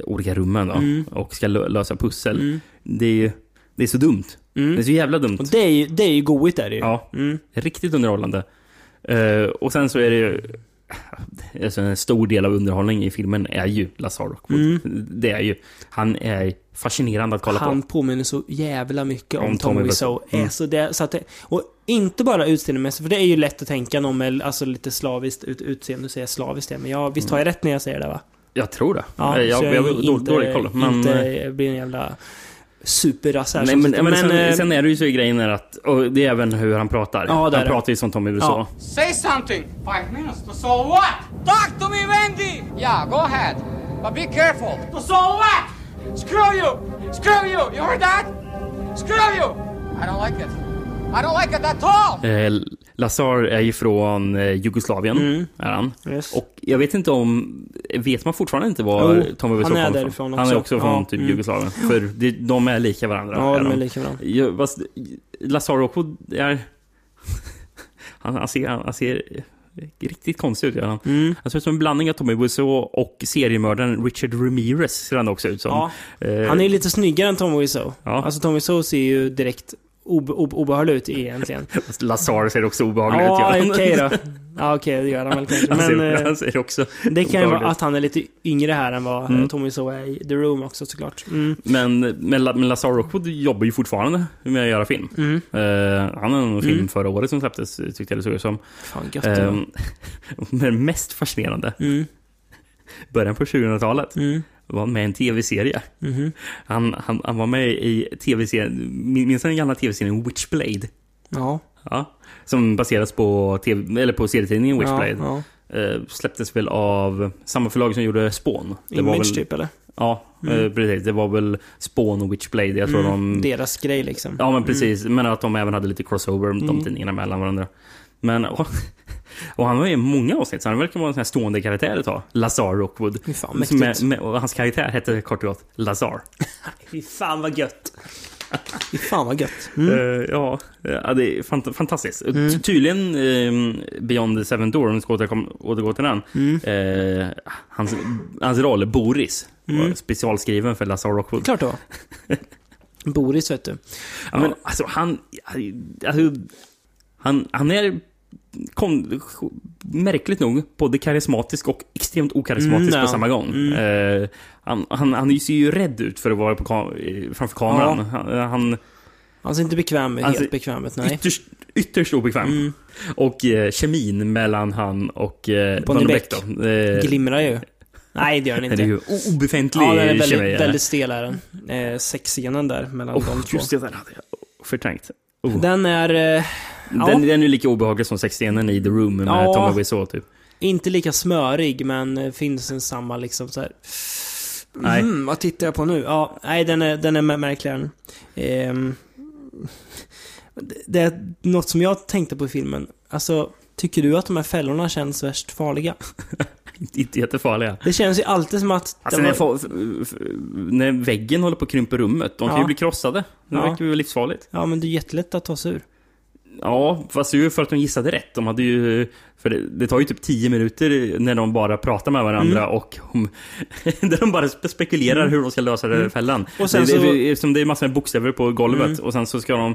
Speaker 2: olika rummen då,
Speaker 1: Mm.
Speaker 2: och ska lö- lösa pussel.
Speaker 1: mm.
Speaker 2: Det, är, det är så dumt. Det är
Speaker 1: Mm.
Speaker 2: så jävla dumt.
Speaker 1: Och det är ju, det är ju goigt är det ju.
Speaker 2: Ja,
Speaker 1: Mm.
Speaker 2: riktigt underhållande. Eh, och sen så är det ju... Alltså en stor del av underhållningen i filmen är ju Lazar Rockwood.
Speaker 1: Mm.
Speaker 2: Det är ju... Han är fascinerande att kolla
Speaker 1: Han
Speaker 2: på.
Speaker 1: påminner så jävla mycket om,
Speaker 2: Om
Speaker 1: Tommy Wiseau.
Speaker 2: Mm.
Speaker 1: Så det, så att det, och inte bara utseendemässigt, för det är ju lätt att tänka någon med alltså, lite slaviskt ut, utseende. Nu säger jag slaviskt det, men jag, visst har jag rätt när jag säger det va?
Speaker 2: Jag tror det.
Speaker 1: Ja,
Speaker 2: Eh, jag, jag, dålig, dålig koll. Men,
Speaker 1: inte
Speaker 2: eh,
Speaker 1: blir en jävla superrass här.
Speaker 2: nej, men,
Speaker 1: sitter.
Speaker 2: men, sen,
Speaker 1: eh,
Speaker 2: sen är det ju så i grejen är att... Och det är även hur han pratar.
Speaker 1: Ja,
Speaker 2: han pratar ju som Tommy Wiseau.
Speaker 1: Ja.
Speaker 4: Say something! Five minutes to so what? Talk to me, Wendy!
Speaker 6: Yeah, go ahead. But be careful.
Speaker 4: To so what? Screw you! Screw you! You heard that? Screw you!
Speaker 6: I don't like it. I don't like it at all.
Speaker 2: Eh, Lazar är ju från eh, Jugoslavien,
Speaker 1: Mm.
Speaker 2: är han.
Speaker 1: Yes.
Speaker 2: Och jag vet inte om... Vet man fortfarande inte var
Speaker 1: Jo,
Speaker 2: Tommy Wiseau kommer
Speaker 1: därifrån
Speaker 2: från? Han är
Speaker 1: också.
Speaker 2: också från
Speaker 1: Ja,
Speaker 2: typ
Speaker 1: mm.
Speaker 2: Jugoslavien. För det, de är lika varandra.
Speaker 1: Ja,
Speaker 2: är
Speaker 1: de är lika.
Speaker 2: Jag, fast, Lazar Rockwood är... Han, han, ser, han ser Riktigt konstig ut han.
Speaker 1: Mm.
Speaker 2: Han ser ut som en blandning av Tommy Wiseau och seriemördaren Richard Ramirez ser han också ut som.
Speaker 1: Ja.
Speaker 2: Eh,
Speaker 1: Han är lite snyggare än Tom Wiseau.
Speaker 2: Ja.
Speaker 1: Alltså Tom Wiseau ser ju direkt obe, obe, obehaglig ut egentligen.
Speaker 2: Lazar ser också obehaglig ut.
Speaker 1: Ja,
Speaker 2: gör han.
Speaker 1: okej då. Ja, okej, det gör han väl kanske.
Speaker 2: Han,
Speaker 1: Men
Speaker 2: ser,
Speaker 1: eh,
Speaker 2: han ser också
Speaker 1: det kan ju vara
Speaker 2: ut.
Speaker 1: att han är lite yngre här än vad
Speaker 2: Mm.
Speaker 1: mm. Tom Wiseau är i The Room också såklart. Mm.
Speaker 2: Men, men, men Lazar Rockwood jobbar ju fortfarande med att göra film.
Speaker 1: Mm.
Speaker 2: Eh, han har en film
Speaker 1: Mm.
Speaker 2: förra året som släpptes, tyckte jag det såg ut som.
Speaker 1: Fan gött.
Speaker 2: Um, men mest fascinerande,
Speaker 1: Mm.
Speaker 2: Början på 2000-talet,
Speaker 1: Mm.
Speaker 2: var med i en tv-serie.
Speaker 1: Mhm.
Speaker 2: Han, han, han var med i tv-serien, minns den gamla tv-serien Witchblade?
Speaker 1: Ja.
Speaker 2: Ja. Som baseras på, TV, eller på serietidningen Witchblade.
Speaker 1: Ja,
Speaker 2: Eh, släpptes väl av samma förlag som gjorde Spawn.
Speaker 1: ja.
Speaker 2: Det
Speaker 1: Image
Speaker 2: väl,
Speaker 1: typ eller?
Speaker 2: Ja,
Speaker 1: Mm.
Speaker 2: eh, precis. Det var väl Spawn och Witchblade. Jag tror
Speaker 1: Mm.
Speaker 2: de...
Speaker 1: Deras grej liksom.
Speaker 2: Ja, men precis. Men att de även hade lite crossover, de
Speaker 1: Mm.
Speaker 2: tidningarna mellan varandra. Men, och han var ju i många avsnitt, så han verkar vara en sån här stående karaktär ett tag. Lazar Rockwood.
Speaker 1: Fy fan,
Speaker 2: är, med, och hans karaktär hette kort och gott Lazar.
Speaker 1: Fy fan vad gött. Fy fan vad gött. Mm.
Speaker 2: Eh, ja, ja, det är fant fantastiskt.
Speaker 1: Mm.
Speaker 2: Ty- Tydligen eh, Beyond the Seven Door, om vi ska återgå till den.
Speaker 1: Mm.
Speaker 2: Eh, hans, hans roll, Boris, var
Speaker 1: Mm.
Speaker 2: specialskriven för Lazar Rockwood.
Speaker 1: Klart då. Boris vet du.
Speaker 2: Ja, men alltså han... Alltså, han, han är kon, märkligt nog både karismatisk och extremt okarismatisk
Speaker 1: Mm,
Speaker 2: på
Speaker 1: ja.
Speaker 2: samma gång.
Speaker 1: Mm.
Speaker 2: Eh, han, han, han ser ju rädd ut för att vara på kam- framför kameran. Han, han
Speaker 1: Han ser inte bekväm
Speaker 2: Alltså,
Speaker 1: helt bekväm ut, nej.
Speaker 2: ytterst, ytterst obekväm.
Speaker 1: Mm.
Speaker 2: Och eh, kemin mellan han och eh,
Speaker 1: Bonnie Beck.
Speaker 2: Eh,
Speaker 1: Glimrar ju. Nej, det gör den
Speaker 2: det
Speaker 1: inte.
Speaker 2: är ju obefintlig
Speaker 1: Ja, den är väldigt,
Speaker 2: kemi.
Speaker 1: väldigt stel är den. Eh, sexscenen där mellan
Speaker 2: Oh,
Speaker 1: de två.
Speaker 2: just det, den hade jag förträngt. Oh.
Speaker 1: Den är eh, ja,
Speaker 2: Den, den är lika obehaglig som sexscenen i The Room med
Speaker 1: Ja.
Speaker 2: Tommy Wiseau typ.
Speaker 1: inte lika smörig, men eh, finns en samma liksom så här.
Speaker 2: Nej.
Speaker 1: Mm, vad tittar jag på nu? Ja, nej, den är, den är mär- märkligare. det- det är något som jag tänkte på i filmen. Alltså, tycker du att de här fällorna känns värst farliga?
Speaker 2: Inte jättefarliga.
Speaker 1: Det känns ju alltid som att...
Speaker 2: Alltså
Speaker 1: det
Speaker 2: när,
Speaker 1: var-
Speaker 2: när väggen håller på att krympa rummet, de kan
Speaker 1: Ja.
Speaker 2: ju bli krossade. Det
Speaker 1: Ja.
Speaker 2: verkar ju livsfarligt.
Speaker 1: Ja, men det är jättelätt att ta sig ur.
Speaker 2: Ja, fast det är ju för att de gissade rätt. De hade ju... För det, det tar ju typ 10 minuter när de bara pratar med varandra
Speaker 1: Mm.
Speaker 2: och om, där de bara spe- spekulerar hur de ska lösa den
Speaker 1: Mm.
Speaker 2: fällan.
Speaker 1: Och sen
Speaker 2: det,
Speaker 1: så-
Speaker 2: det, eftersom det är massor med bokstäver på golvet
Speaker 1: Mm.
Speaker 2: och sen så ska de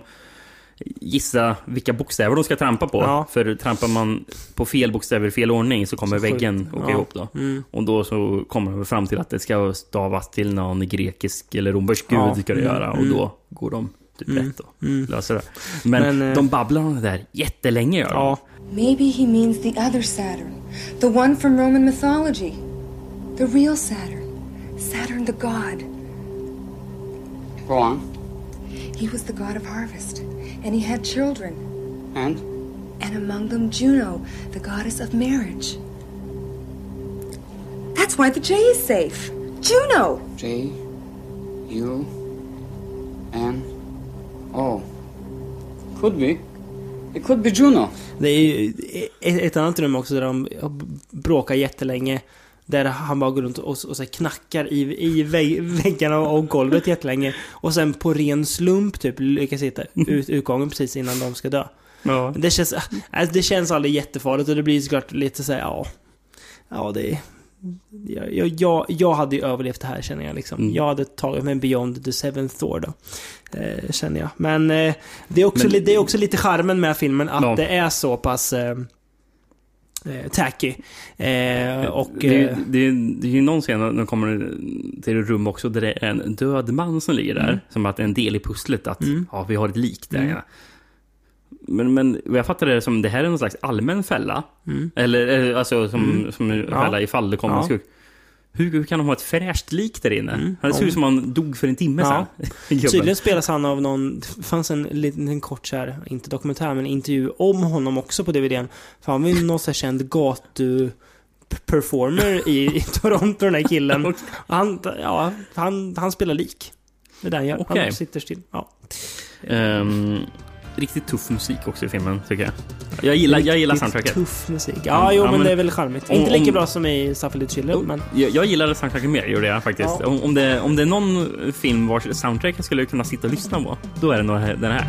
Speaker 2: gissa vilka bokstäver de ska trampa på.
Speaker 1: Ja.
Speaker 2: För trampar man på fel bokstäver i fel ordning så kommer
Speaker 1: Så
Speaker 2: väggen åka
Speaker 1: Ja.
Speaker 2: ihop då.
Speaker 1: Mm.
Speaker 2: Och då så kommer de fram till att det ska stavas till någon grekisk eller romersk gud
Speaker 1: Ja.
Speaker 2: ska det
Speaker 1: Mm.
Speaker 2: göra. Och
Speaker 1: Mm.
Speaker 2: då går de typ
Speaker 1: Mm.
Speaker 2: rätt och
Speaker 1: Mm.
Speaker 2: löser det. Men,
Speaker 1: Men, eh,
Speaker 2: de babblar om det där jättelänge gör de.
Speaker 1: Ja.
Speaker 7: Maybe he means the other Saturn, the one from Roman mythology. The real Saturn. Saturn the god.
Speaker 6: Go on.
Speaker 7: He was the god of harvest, and he had children,
Speaker 6: And?
Speaker 7: and among them Juno, the goddess of marriage. That's why the J is safe. Juno!
Speaker 6: J. U. N. O. Could be. It could be Juno.
Speaker 1: Det är ju ett, ett annat rum också där de bråkar jättelänge. Där han bara går runt och, och så knackar i, i vägg, väggarna och golvet jättelänge. Och sen på ren slump typ lyckas hitta ut, utgången precis innan de ska dö.
Speaker 2: Ja.
Speaker 1: Det känns, alltså, det känns aldrig jättefarligt och det blir såklart lite såhär, ja. Ja, det är... Jag, jag, jag, hade ju överlevt det här känner jag liksom.
Speaker 2: Mm.
Speaker 1: Jag hade tagit mig Beyond the Seventh Door då. Eh, känner jag. Men eh, det, är också,
Speaker 2: Men-
Speaker 1: det är också lite charmen med filmen att
Speaker 2: Ja.
Speaker 1: det är så pass eh, eh, tacky. Eh, och...
Speaker 2: det, är
Speaker 1: eh,
Speaker 2: det, är- det är ju någon scen när de kommer till ett rum också där det är en död man som ligger där.
Speaker 1: Mm.
Speaker 2: Som att det är en del i pusslet att
Speaker 1: Mm.
Speaker 2: ja, vi har ett lik där.
Speaker 1: Mm.
Speaker 2: Men, men jag fattar det som det här är någon slags allmän fälla.
Speaker 1: Mm.
Speaker 2: Eller eh, alltså som,
Speaker 1: Mm.
Speaker 2: som en fälla ifall det kommer
Speaker 1: Ja.
Speaker 2: en skurk. Hur, kan de ha ett fräscht lik där inne?
Speaker 1: Mm.
Speaker 2: Det ser ut som han dog för en timme
Speaker 1: Ja.
Speaker 2: sedan.
Speaker 1: Tydligen spelas han av någon, det fanns en liten en kort så här, inte dokumentär, men intervju om honom också på DVDn. För han var ju någon så här känd gatu performer i, i Toronto, den här killen.
Speaker 2: Okej.
Speaker 1: Han, ja, han, han spelar lik. Det är det han gör.
Speaker 2: Okej.
Speaker 1: Han sitter still. Ja.
Speaker 2: Ehm, riktigt tuff musik också i filmen, tycker jag. Jag gillar, jag gillar
Speaker 1: Riktigt
Speaker 2: soundtracket.
Speaker 1: Tuff musik. Ja, jo,
Speaker 2: ja,
Speaker 1: men,
Speaker 2: men-
Speaker 1: det är väl charmigt.
Speaker 2: om-
Speaker 1: inte lika
Speaker 2: om-
Speaker 1: bra som i Suffer Little Children, men...
Speaker 2: Jag, jag gillade soundtracket mer, gjorde jag faktiskt.
Speaker 1: Ja.
Speaker 2: Om, om, det, om det är någon film vars soundtrack jag skulle kunna sitta och lyssna på, då är det nog den här.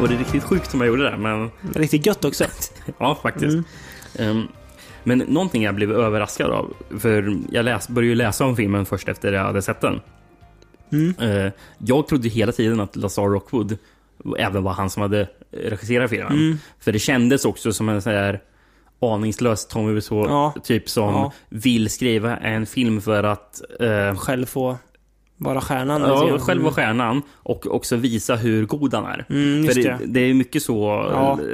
Speaker 2: Och det är riktigt sjukt som jag gjorde det, men
Speaker 1: Riktigt gött också.
Speaker 2: ja, faktiskt. Ehm, men någonting jag blev överraskad av, för jag läs, började ju läsa om filmen först efter jag hade sett den. Eh, jag trodde hela tiden att Lazar Rockwood även var han som hade regisserat filmen. För det kändes också som en sån här aningslös Tommy Wiseau,
Speaker 1: Ja.
Speaker 2: typ som
Speaker 1: Ja.
Speaker 2: vill skriva en film för att eh,
Speaker 1: Själv få vara stjärnan.
Speaker 2: Ja,
Speaker 1: grann.
Speaker 2: själv vara stjärnan och också visa hur god han är.
Speaker 1: Mm,
Speaker 2: För det,
Speaker 1: det.
Speaker 2: är mycket så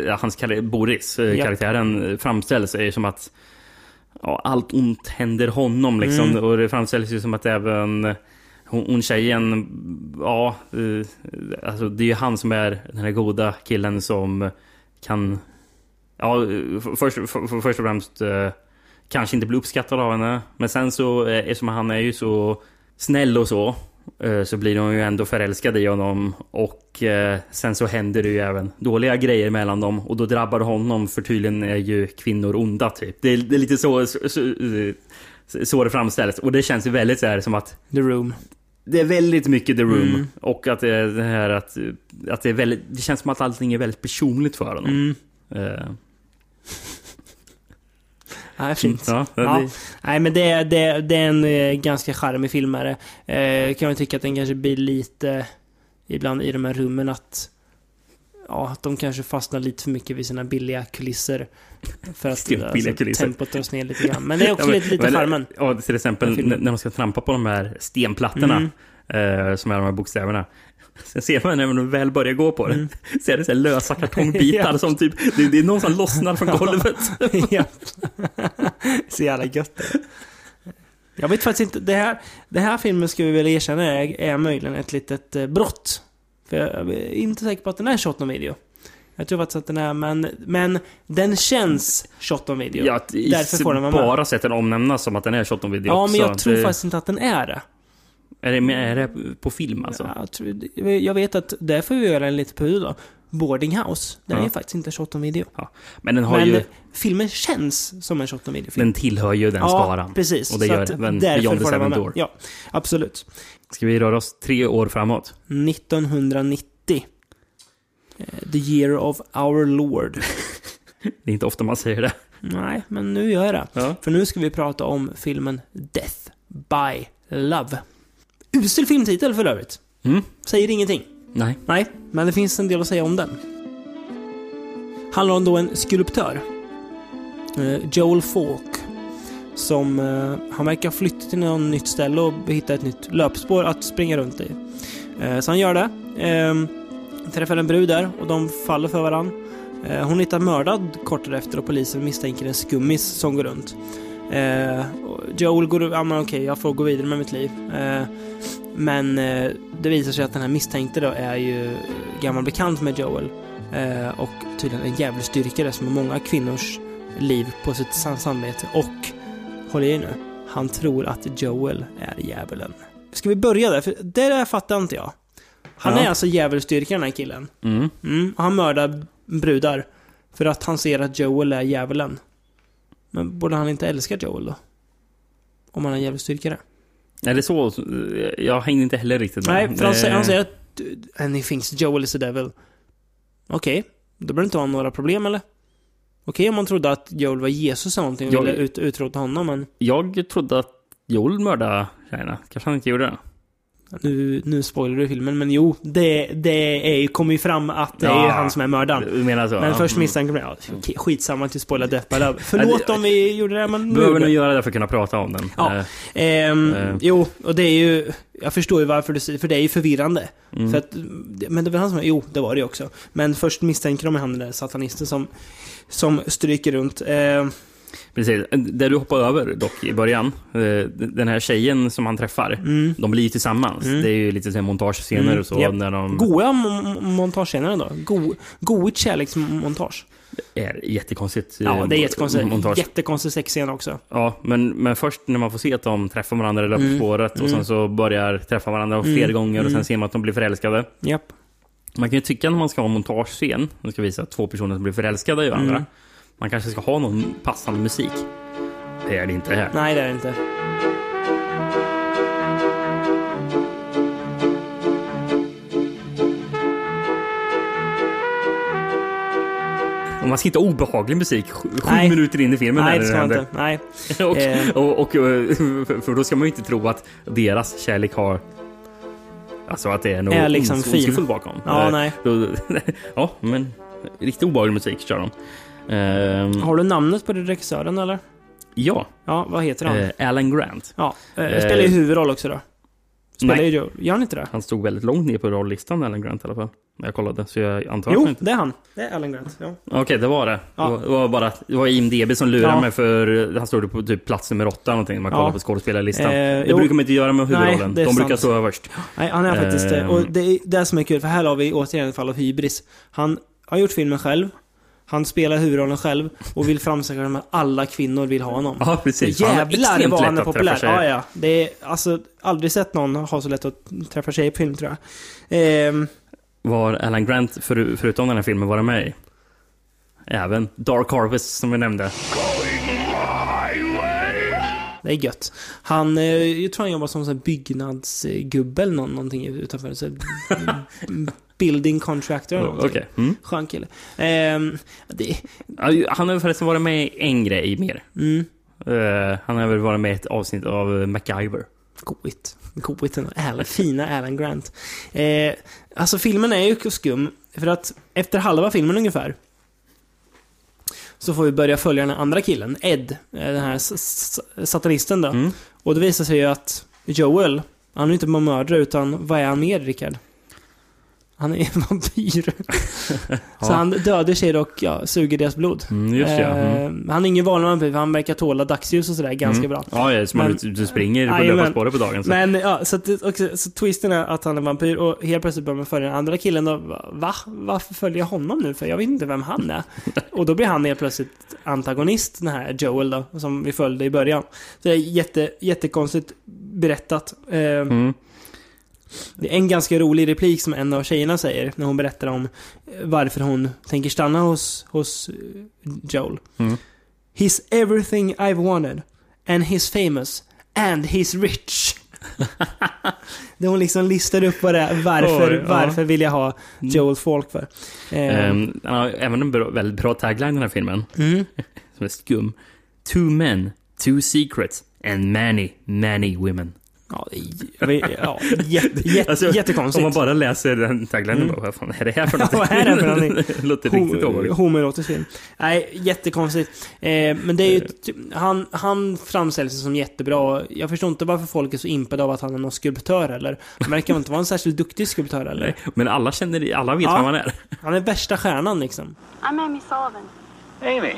Speaker 1: Ja.
Speaker 2: hans Boris, eh,
Speaker 1: Ja.
Speaker 2: karaktären, eh, framställs är som att ja, allt ont händer honom. Liksom.
Speaker 1: Mm.
Speaker 2: Och det framställs ju som att även hon, hon tjejen, ja, eh, alltså det är ju han som är den här goda killen som kan, ja, först, f- f- först och främst eh, kanske inte bli uppskattad av henne. Men sen så, eh, eftersom han är ju så snäll och så, eh, så blir hon ju ändå förälskad i honom. Och eh, sen så händer det ju även dåliga grejer mellan dem. Och då drabbar det honom, för tydligen är ju kvinnor onda typ. Det är, det är lite så, så, så, så det framställs. Och det känns ju väldigt så här som att
Speaker 1: The Room.
Speaker 2: det är väldigt mycket The Room.
Speaker 1: Mm.
Speaker 2: Och att det är det här att, att det är väldigt, det känns som att allting är väldigt personligt för honom.
Speaker 1: Mm.
Speaker 2: Eh,
Speaker 1: Nej, fint.
Speaker 2: ja,
Speaker 1: Ja.
Speaker 2: det-
Speaker 1: Nej, men det, är- det, det är en eh, ganska charmig filmare. Eh, kan man tycka att den kanske blir lite, ibland i de här rummen, att Ja, att de kanske fastnar lite för mycket vid sina billiga kulisser. För att
Speaker 2: Billiga
Speaker 1: alltså,
Speaker 2: kulisser.
Speaker 1: tempot dras ner lite grann. Men det är också
Speaker 2: Ja, men-
Speaker 1: lite, lite
Speaker 2: men-
Speaker 1: charmen.
Speaker 2: Ja, till exempel när de ska trampa på de här stenplattorna.
Speaker 1: Mm.
Speaker 2: Eh, som är de här bokstäverna. Sen ser man när de väl börjar gå på det.
Speaker 1: Mm.
Speaker 2: Så är det så lösa kartongbitar
Speaker 1: Ja.
Speaker 2: som typ, det, det är någon som lossnar från golvet.
Speaker 1: ja. Så jävla gött det. Jag vet faktiskt inte, det här, det här filmen ska vi väl erkänna är, är möjligen ett litet eh, brott. För jag är inte säker på att den är shot on video. Jag tror faktiskt att den är, men, men den känns shot on video.
Speaker 2: Har
Speaker 1: Därför får den vara med.
Speaker 2: bara sett den omnämnas som att den är shot on video
Speaker 1: ja, men jag tror
Speaker 2: det,
Speaker 1: faktiskt inte att den är det.
Speaker 2: Är det, är det på film alltså?
Speaker 1: Jag, tror, jag vet att, där får vi göra en lite på då. Boarding House, den
Speaker 2: Ja.
Speaker 1: är faktiskt inte shot on video.
Speaker 2: Ja. Men den har
Speaker 1: Men
Speaker 2: ju,
Speaker 1: filmen känns som en shot on video-film.
Speaker 2: den tillhör ju den skaran.
Speaker 1: precis.
Speaker 2: Och det
Speaker 1: Så
Speaker 2: gör även
Speaker 1: därför
Speaker 2: Beyond the
Speaker 1: den
Speaker 2: Seven. Door.
Speaker 1: Ja, absolut.
Speaker 2: Ska vi röra oss tre år framåt?
Speaker 1: 1990. Eh, The year of our Lord.
Speaker 2: Det är inte ofta man säger det.
Speaker 1: Nej, men nu gör jag det.
Speaker 2: Ja.
Speaker 1: För nu ska vi prata om filmen Death by Love. Usel filmtitel för övrigt.
Speaker 2: Mm.
Speaker 1: Säger ingenting.
Speaker 2: Nej.
Speaker 1: Nej, men det finns en del att säga om den. Handlar om då en skulptör. eh, Joel Falk. Som, eh, han verkar ha flyttat till något nytt ställe och hitta ett nytt löpspår att springa runt i. Eh, så han gör det. Eh, träffar en brud där och de faller för varandra. Hon hittar mördad kort därefter och polisen misstänker en skummis som går runt. Eh, Joel går ja men okej, jag får gå vidare med mitt liv. Eh, men eh, det visar sig att den här misstänkte då är ju gammal bekant med Joel. Eh, och tydligen en djävulsdyrkare som har många kvinnors liv på sitt sam- samvete. Och, håll i nu, han tror att Joel är djävulen. Ska vi börja där? För det där fattar inte jag. Han
Speaker 2: Ja.
Speaker 1: är alltså djävulsdyrkaren den här killen.
Speaker 2: Mm.
Speaker 1: Mm, han mördar brudar. För att han ser att Joel är djävulen. Men borde han inte älska Joel då? Om han är djävulsdyrkare?
Speaker 2: Är det så? Jag hängde inte heller riktigt med.
Speaker 1: Nej, för han, säger, han säger att and he thinks Joel is the devil. Okej, då behöver det inte vara några problem eller? Okej om man trodde att Joel var Jesus eller någonting och
Speaker 2: Jag-
Speaker 1: ville ut, utrota honom, men
Speaker 2: Jag trodde att Joel mördade tjejerna. Kanske han inte gjorde det.
Speaker 1: Nu, nu spoilar du filmen. Men jo, det, det är, kommer ju fram att det är
Speaker 2: Ja.
Speaker 1: han som är mördaren.
Speaker 2: Du menar så?
Speaker 1: Men
Speaker 2: ja.
Speaker 1: först
Speaker 2: Mm.
Speaker 1: misstänker man, ja, skitsamma att vi spoilar Death by Love. Förlåt om vi gjorde det, men nu
Speaker 2: Behöver nog göra det för att kunna prata om den.
Speaker 1: Ja.
Speaker 2: Eh,
Speaker 1: Ehm,
Speaker 2: Eh.
Speaker 1: Jo, och det är ju... Jag förstår ju varför du säger, för det är ju förvirrande.
Speaker 2: Mm.
Speaker 1: För att, men det var han som... Jo, det var det ju också. Men först misstänker de han den där satanisten som, som stryker runt. Ehm,
Speaker 2: Precis. Det du hoppar över dock i början. eh, Den här tjejen som han träffar.
Speaker 1: mm.
Speaker 2: De blir ju tillsammans.
Speaker 1: Mm.
Speaker 2: Det är ju lite så montagescener
Speaker 1: Mm,
Speaker 2: och så.
Speaker 1: japp.
Speaker 2: När de
Speaker 1: Goa mo- montagescener då. Go, goigt kärleksmontage.
Speaker 2: är jättekonstigt. eh,
Speaker 1: Ja, det är jättekonstigt.
Speaker 2: Montage.
Speaker 1: Jättekonstig sexscen också.
Speaker 2: Ja, men, men först när man får se att de träffar varandra i
Speaker 1: Mm.
Speaker 2: löpspåret och
Speaker 1: Mm.
Speaker 2: sen så börjar träffa varandra
Speaker 1: Mm.
Speaker 2: flera gånger och
Speaker 1: Mm.
Speaker 2: sen ser man att de blir förälskade.
Speaker 1: Japp.
Speaker 2: Man kan ju tycka när man ska ha en montagescen, man ska visa två personer som blir förälskade i varandra. Man kanske ska ha någon passande musik. Det är det inte här.
Speaker 1: Nej, det är det inte.
Speaker 2: Och man ska inte ha obehaglig musik sju,
Speaker 1: Nej.
Speaker 2: minuter in i filmen.
Speaker 1: Nej, det ska man inte. Nej.
Speaker 2: och,
Speaker 1: Eh.
Speaker 2: och, och, för- för då ska man ju inte tro att deras kärlek har... Alltså att det är något
Speaker 1: Är liksom
Speaker 2: ondskefullt bakom.
Speaker 1: Ja,
Speaker 2: Eh,
Speaker 1: nej.
Speaker 2: Ja, men riktigt obehaglig musik kör de. Ehm,
Speaker 1: Har du namnet på regissören eller?
Speaker 2: ja,
Speaker 1: Ja, vad heter han?
Speaker 2: eh, Alan Grant.
Speaker 1: ja, eh,
Speaker 2: eh,
Speaker 1: spelar ju huvudroll också då. Spelar
Speaker 2: Nej.
Speaker 1: ju. Gör han inte det?
Speaker 2: Han stod väldigt långt ner på rollistan, Alan Grant i alla fall. När jag kollade, så jag antar att
Speaker 1: Jo,
Speaker 2: han inte...
Speaker 1: det är han. Det är Alan Grant. Ja.
Speaker 2: Okej, det var det.
Speaker 1: Ja.
Speaker 2: Det, var, bara det var IMDB som lurade
Speaker 1: Ja.
Speaker 2: mig för han stod på typ plats nummer åtta någonting när man
Speaker 1: Ja.
Speaker 2: kollar på skådespelarlistan.
Speaker 1: Eh,
Speaker 2: det
Speaker 1: jo.
Speaker 2: brukar man inte göra med
Speaker 1: Nej,
Speaker 2: huvudrollen.
Speaker 1: är
Speaker 2: De brukar
Speaker 1: sant.
Speaker 2: stå överst.
Speaker 1: Nej, han är faktiskt.
Speaker 2: Ehm.
Speaker 1: Och det är det som är kul, för här har vi återigen ett fall av hybris. Han har gjort filmen själv. Han spelar huvudrollen själv och vill framställa att alla kvinnor vill ha honom.
Speaker 2: Ja, precis. Är
Speaker 1: Jävlar vad han är populär. Ja, ja. Det är alltså aldrig sett någon ha så lätt att träffa tjejer på film tror jag. Ehm,
Speaker 2: Var Alan Grant, för, förutom den här filmen, var med i? Även Dark Harvest som vi nämnde.
Speaker 1: Det är gött. Han, eh, jag tror han jobbar som byggnadsgubbe eller någon, någonting utanför. Så, building contractor eller någonting.
Speaker 2: Okej. Mm.
Speaker 1: Skön kille. Ehm, det,
Speaker 2: Han har förresten varit med i en grej mer.
Speaker 1: mm,
Speaker 2: Eh, han har väl varit med i ett avsnitt av MacGyver.
Speaker 1: Coolt ändå. Alan, fina Alan Grant. Eh, alltså filmen är ju skum. För att efter halva filmen ungefär. Så får vi börja följa den andra killen, Ed. eh, Den här satanisten då.
Speaker 2: Mm.
Speaker 1: Och det visar sig ju att Joel, han är inte bara mördare utan vad är han mer Rickard? Han är en vampyr. Så han dödar tjejer och ja, suger deras blod.
Speaker 2: Mm, just det, ja. Mm.
Speaker 1: Eh, Han är ingen vanlig vampyr, för han verkar tåla dagsljus och sådär ganska
Speaker 2: Mm.
Speaker 1: bra.
Speaker 2: Ja, ja, man
Speaker 1: Men-
Speaker 2: du springer på löparspåret på dagen. Så.
Speaker 1: Men ja, så, att, också, så twisten är att han är vampyr och helt plötsligt börjar man följa den andra killen och va? Varför följer jag honom nu? För jag vet inte vem han är. och då blir han helt plötsligt antagonist, den här Joel då, som vi följde i början. Så det är jätte, jättekonstigt berättat. Eh,
Speaker 2: Mm.
Speaker 1: Det är en ganska rolig replik som en av tjejerna säger när hon berättar om eh, varför hon tänker stanna hos, hos eh, Joel.
Speaker 2: Mm.
Speaker 1: He's everything I've wanted. And he's famous. And he's rich. Där hon liksom listar upp vad det är. Varför,
Speaker 2: Oj, ja.
Speaker 1: varför vill jag ha Joel Falk för? Eh,
Speaker 2: har även en bra, väldigt bra tagline i den här filmen.
Speaker 1: mm.
Speaker 2: Som är skum. Two men, two secrets and many, many women.
Speaker 1: Ja, jag vet- ja, jätte, jätte,
Speaker 2: Alltså,
Speaker 1: jättekonstigt.
Speaker 2: Om man bara läser den taglinen,
Speaker 1: Mm.
Speaker 2: vad fan är det här för
Speaker 1: Ja,
Speaker 2: någonting?
Speaker 1: vad är det för någonting?
Speaker 2: låter riktigt obehagligt.
Speaker 1: Homoerotisk film. Nej, jättekonstigt. Eh, men det är ju... typ- Han, han framställs som jättebra. Jag förstår inte varför folk är så impade av att han är någon skulptör eller. Han verkar inte vara en särskilt duktig skulptör eller.
Speaker 2: Nej, Men alla känner, alla vet
Speaker 1: Ja.
Speaker 2: vem han är.
Speaker 1: Han är värsta stjärnan liksom.
Speaker 8: I'm Amy Sullivan.
Speaker 4: Amy,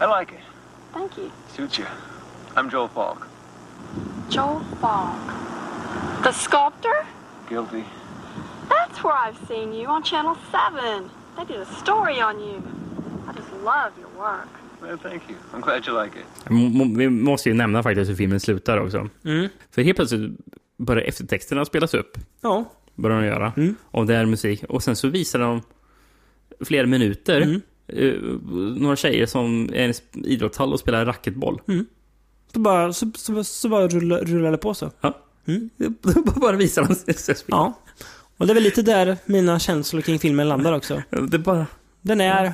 Speaker 4: I like it.
Speaker 8: Thank you.
Speaker 4: Suits you. I'm Joel Falk.
Speaker 8: Joel Falk. The sculptor?
Speaker 4: Guilty.
Speaker 8: That's where I've seen you on Channel 7. They did a story on you. I just love your work.
Speaker 4: Well, thank you. I'm glad you like it.
Speaker 2: Vi måste ju nämna faktiskt hur filmen slutar också.
Speaker 1: Mm.
Speaker 2: För helt plötsligt börjar eftertexterna spelas upp.
Speaker 1: Ja.
Speaker 2: Börjar de göra.
Speaker 1: Mm.
Speaker 2: Och det är musik. Och sen så visar de flera minuter.
Speaker 1: Mm.
Speaker 2: eh, några tjejer som är i en idrottshall och spelar racketboll.
Speaker 1: Så bara, så, så, så bara rullar, rullar det på så.
Speaker 2: Ja.
Speaker 1: Mm.
Speaker 2: bara visar de sig.
Speaker 1: Ja. Och det är väl lite där mina känslor kring filmen landar också.
Speaker 2: Det bara...
Speaker 1: Den är...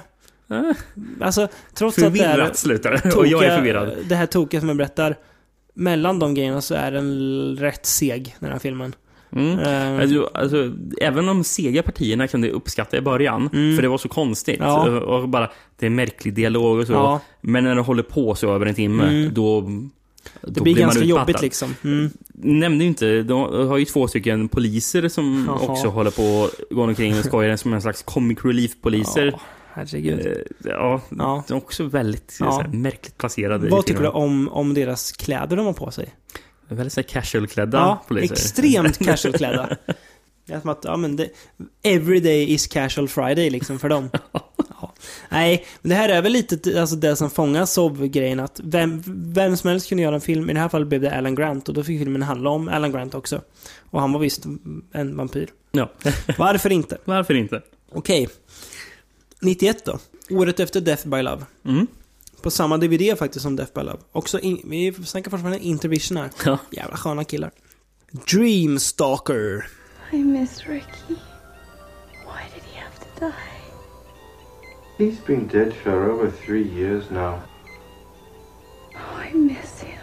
Speaker 2: eh,
Speaker 1: Alltså, trots att det är...
Speaker 2: Förvirrat slutar det. Och jag är förvirrad.
Speaker 1: Det här tokiga som jag berättar. Mellan de grejerna så är den rätt seg, den här filmen.
Speaker 2: Mm.
Speaker 1: Eh,
Speaker 2: Alltså, alltså, även de sega partierna kunde jag uppskatta i början,
Speaker 1: Mm.
Speaker 2: för det var så konstigt.
Speaker 1: Ja.
Speaker 2: Och, bara, det är märklig dialog och så.
Speaker 1: Ja.
Speaker 2: Men när det håller på så över en timme,
Speaker 1: Mm.
Speaker 2: då,
Speaker 1: det blir
Speaker 2: man
Speaker 1: ganska
Speaker 2: utmattad.
Speaker 1: jobbigt liksom. Mm.
Speaker 2: Nämnde ju inte, de har ju två stycken poliser som
Speaker 1: Jaha.
Speaker 2: också håller på att gå omkring och skojar som en slags comic relief-poliser.
Speaker 1: Ja, herregud.
Speaker 2: Eh, Ja,
Speaker 1: Ja.
Speaker 2: de är också väldigt
Speaker 1: Ja.
Speaker 2: här, märkligt placerade.
Speaker 1: Vad tycker du om, om deras kläder de har på sig?
Speaker 2: Väldigt så casual-klädda
Speaker 1: Ja,
Speaker 2: poliser.
Speaker 1: extremt casual-klädda. Det är som att, ja men det, every day is casual friday liksom för dem. Ja. Nej, men det här är väl lite alltså det som fångar Sov-grejen att vem, vem som helst kunde göra en film. I det här fallet blev det Alan Grant och då fick filmen handla om Alan Grant också. Och han var visst en vampyr.
Speaker 2: Ja.
Speaker 1: Varför inte?
Speaker 2: Varför inte?
Speaker 1: Okej. 91 då. Året efter Death by Love.
Speaker 2: Mm.
Speaker 1: På samma DVD faktiskt som Death by Love. Också in, vi snackar fortfarande Intervision här.
Speaker 2: Ja.
Speaker 1: Jävla sköna killar. Dreamstalker.
Speaker 9: I miss Ricky. Why did he have to die?
Speaker 10: He's been dead for over three years now.
Speaker 9: I miss him.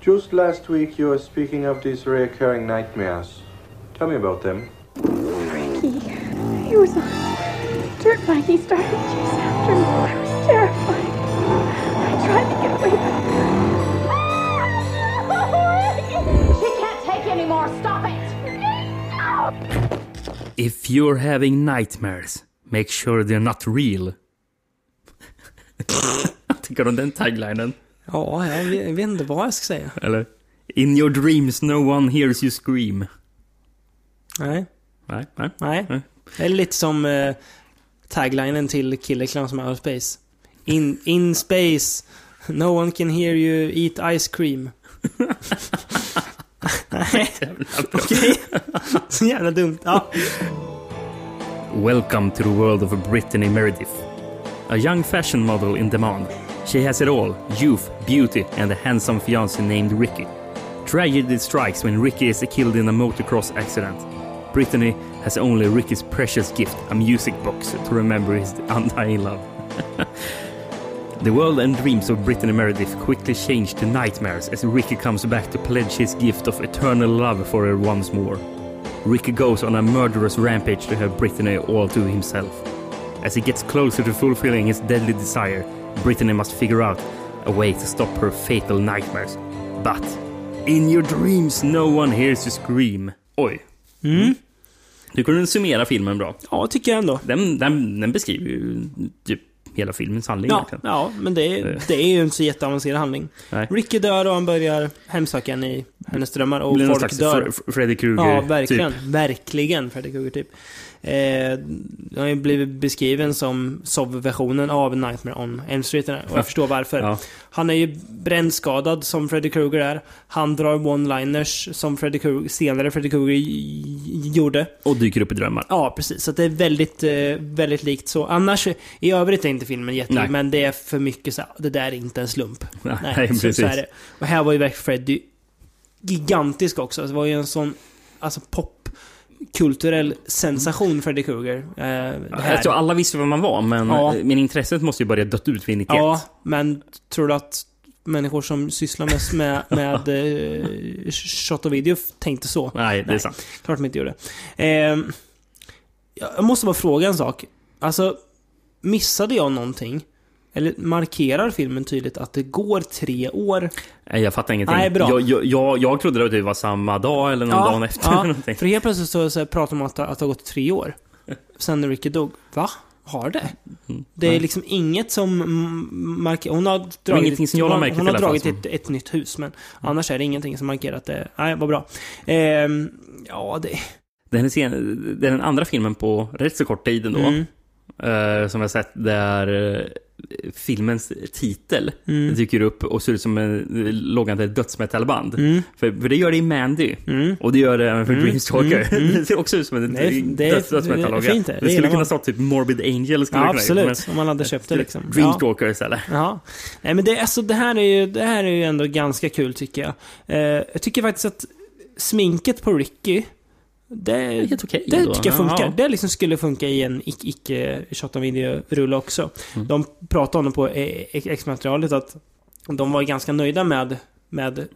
Speaker 10: Just last week you were speaking of these reoccurring nightmares. Tell me about them.
Speaker 9: Ricky. He was on dirt bike. He started to chase after me. I was terrified. Anymore. Stop it!
Speaker 2: If you're having nightmares, make sure they're not real. Jag tycker om den taglinen.
Speaker 1: Ja, jag vet, jag vet inte vad jag ska säga.
Speaker 2: Eller? In your dreams no one hears you scream.
Speaker 1: Nej.
Speaker 2: Nej, nej.
Speaker 1: Nej.
Speaker 2: Nej.
Speaker 1: Det är lite som eh, taglinen till Killer Clowns from Outer Space. In, in space, no one can hear you eat ice cream. Okej. Så jävla dumt. Ja.
Speaker 2: Welcome to the world of Brittany Meredith. A young fashion model in demand. She has it all youth, beauty, and a handsome fiance named Ricky. Tragedy strikes when Ricky is killed in a motocross accident. Brittany has only Ricky's precious gift, a music box, to remember his undying love. the world and dreams of Brittany Meredith quickly change to nightmares as Ricky comes back to pledge his gift of eternal love for her once more. Ricky goes on a murderous rampage to have Brittany all to himself. As he gets closer to fulfilling his deadly desire, Brittany must figure out a way to stop her fatal nightmares. But in your dreams no one hears you scream. Oj.
Speaker 1: Mm.
Speaker 2: Du kunde summera filmen bra.
Speaker 1: ja, tycker jag ändå.
Speaker 2: Den, den, den beskriver ju typ hela filmens handling
Speaker 1: Ja,
Speaker 2: egentligen.
Speaker 1: ja men det är, det är ju inte så jätteavancerad handling.
Speaker 2: Nej.
Speaker 1: Ricky dör och han börjar hemsöka henne i hennes drömmar och
Speaker 2: blir
Speaker 1: folk dör.
Speaker 2: Fre- Freddy Krueger
Speaker 1: Ja, verkligen.
Speaker 2: typ.
Speaker 1: Verkligen Freddy Krueger typ. Eh, det har ju blivit beskriven som SOV-versionen av Nightmare on Elm Street. Och jag förstår varför.
Speaker 2: Ja.
Speaker 1: Han är ju brännskadad som Freddy Krueger är. Han drar one-liners som Freddy Krueger, senare Freddy Krueger gjorde.
Speaker 2: Och dyker upp i drömmar.
Speaker 1: Ja, precis. Så det är väldigt, eh, väldigt likt så. Annars, i övrigt är inte filmen jättelik,
Speaker 2: Nej.
Speaker 1: men det är för mycket så det där är inte en slump.
Speaker 2: Nej,
Speaker 1: så,
Speaker 2: precis.
Speaker 1: så är det. Och här var ju verkligen Freddy gigantisk också. Det var ju en sån, alltså popkulturell sensation, Freddy Krueger. Eh.
Speaker 2: Jag tror alla visste vem man var, men,
Speaker 1: Ja.
Speaker 2: men intresset måste ju börja dött ut vid 91.
Speaker 1: Ja, men tror du att människor som sysslar mest med, med eh, shot och video tänkte så?
Speaker 2: Nej, det är sant.
Speaker 1: Klart de inte gjorde. Eh, jag måste bara fråga en sak. Alltså, missade jag någonting? Eller markerar filmen tydligt att det går tre år?
Speaker 2: Nej, jag fattar ingenting.
Speaker 1: Nej, bra.
Speaker 2: Jag, jag, jag, jag trodde att det var samma dag eller någon dag efter.
Speaker 1: ja,
Speaker 2: någonting.
Speaker 1: för helt plötsligt så, så pratar de om att, att det har gått tre år. Sen Ricky dog. Va? Har det? Det är
Speaker 2: Nej.
Speaker 1: liksom inget som mm, markerar... Hon har dragit,
Speaker 2: la
Speaker 1: hon, hon har dragit ett, ett nytt hus, men annars är det ingenting som markerar att det... Nej, vad bra. Ehm, ja, det...
Speaker 2: Det är, den andra filmen på rätt så kort tid ändå.
Speaker 1: Mm.
Speaker 2: eh, som jag sett där eh, filmens titel
Speaker 1: Mm.
Speaker 2: dyker upp och ser ut som en eh, loggan till ett dödsmetallband.
Speaker 1: Mm.
Speaker 2: För, för det gör det i Mandy.
Speaker 1: Mm.
Speaker 2: Och det gör det även för
Speaker 1: Mm.
Speaker 2: Dreamstalker.
Speaker 1: Mm. Mm.
Speaker 2: Det ser också ut som en
Speaker 1: är- det är-
Speaker 2: döds- dödsmetallogga.
Speaker 1: det det.
Speaker 2: Det, skulle kunna stå typ Morbid Angel. Skulle
Speaker 1: Ja, absolut.
Speaker 2: men-
Speaker 1: Om man hade köpt det liksom. Ja.
Speaker 2: Dreamstalker istället.
Speaker 1: Ja. Nej men det, alltså, det, här är ju, det här är ju ändå ganska kul tycker jag. Eh, jag tycker faktiskt att sminket på Ricky, det,
Speaker 2: helt okej
Speaker 1: det
Speaker 2: då.
Speaker 1: tycker jag funkar.
Speaker 2: Ja.
Speaker 1: Det liksom skulle funka i en ic- icke shot video-rulle också.
Speaker 2: Mm.
Speaker 1: De pratade om det på eh, X-materialet att de var ganska nöjda med, med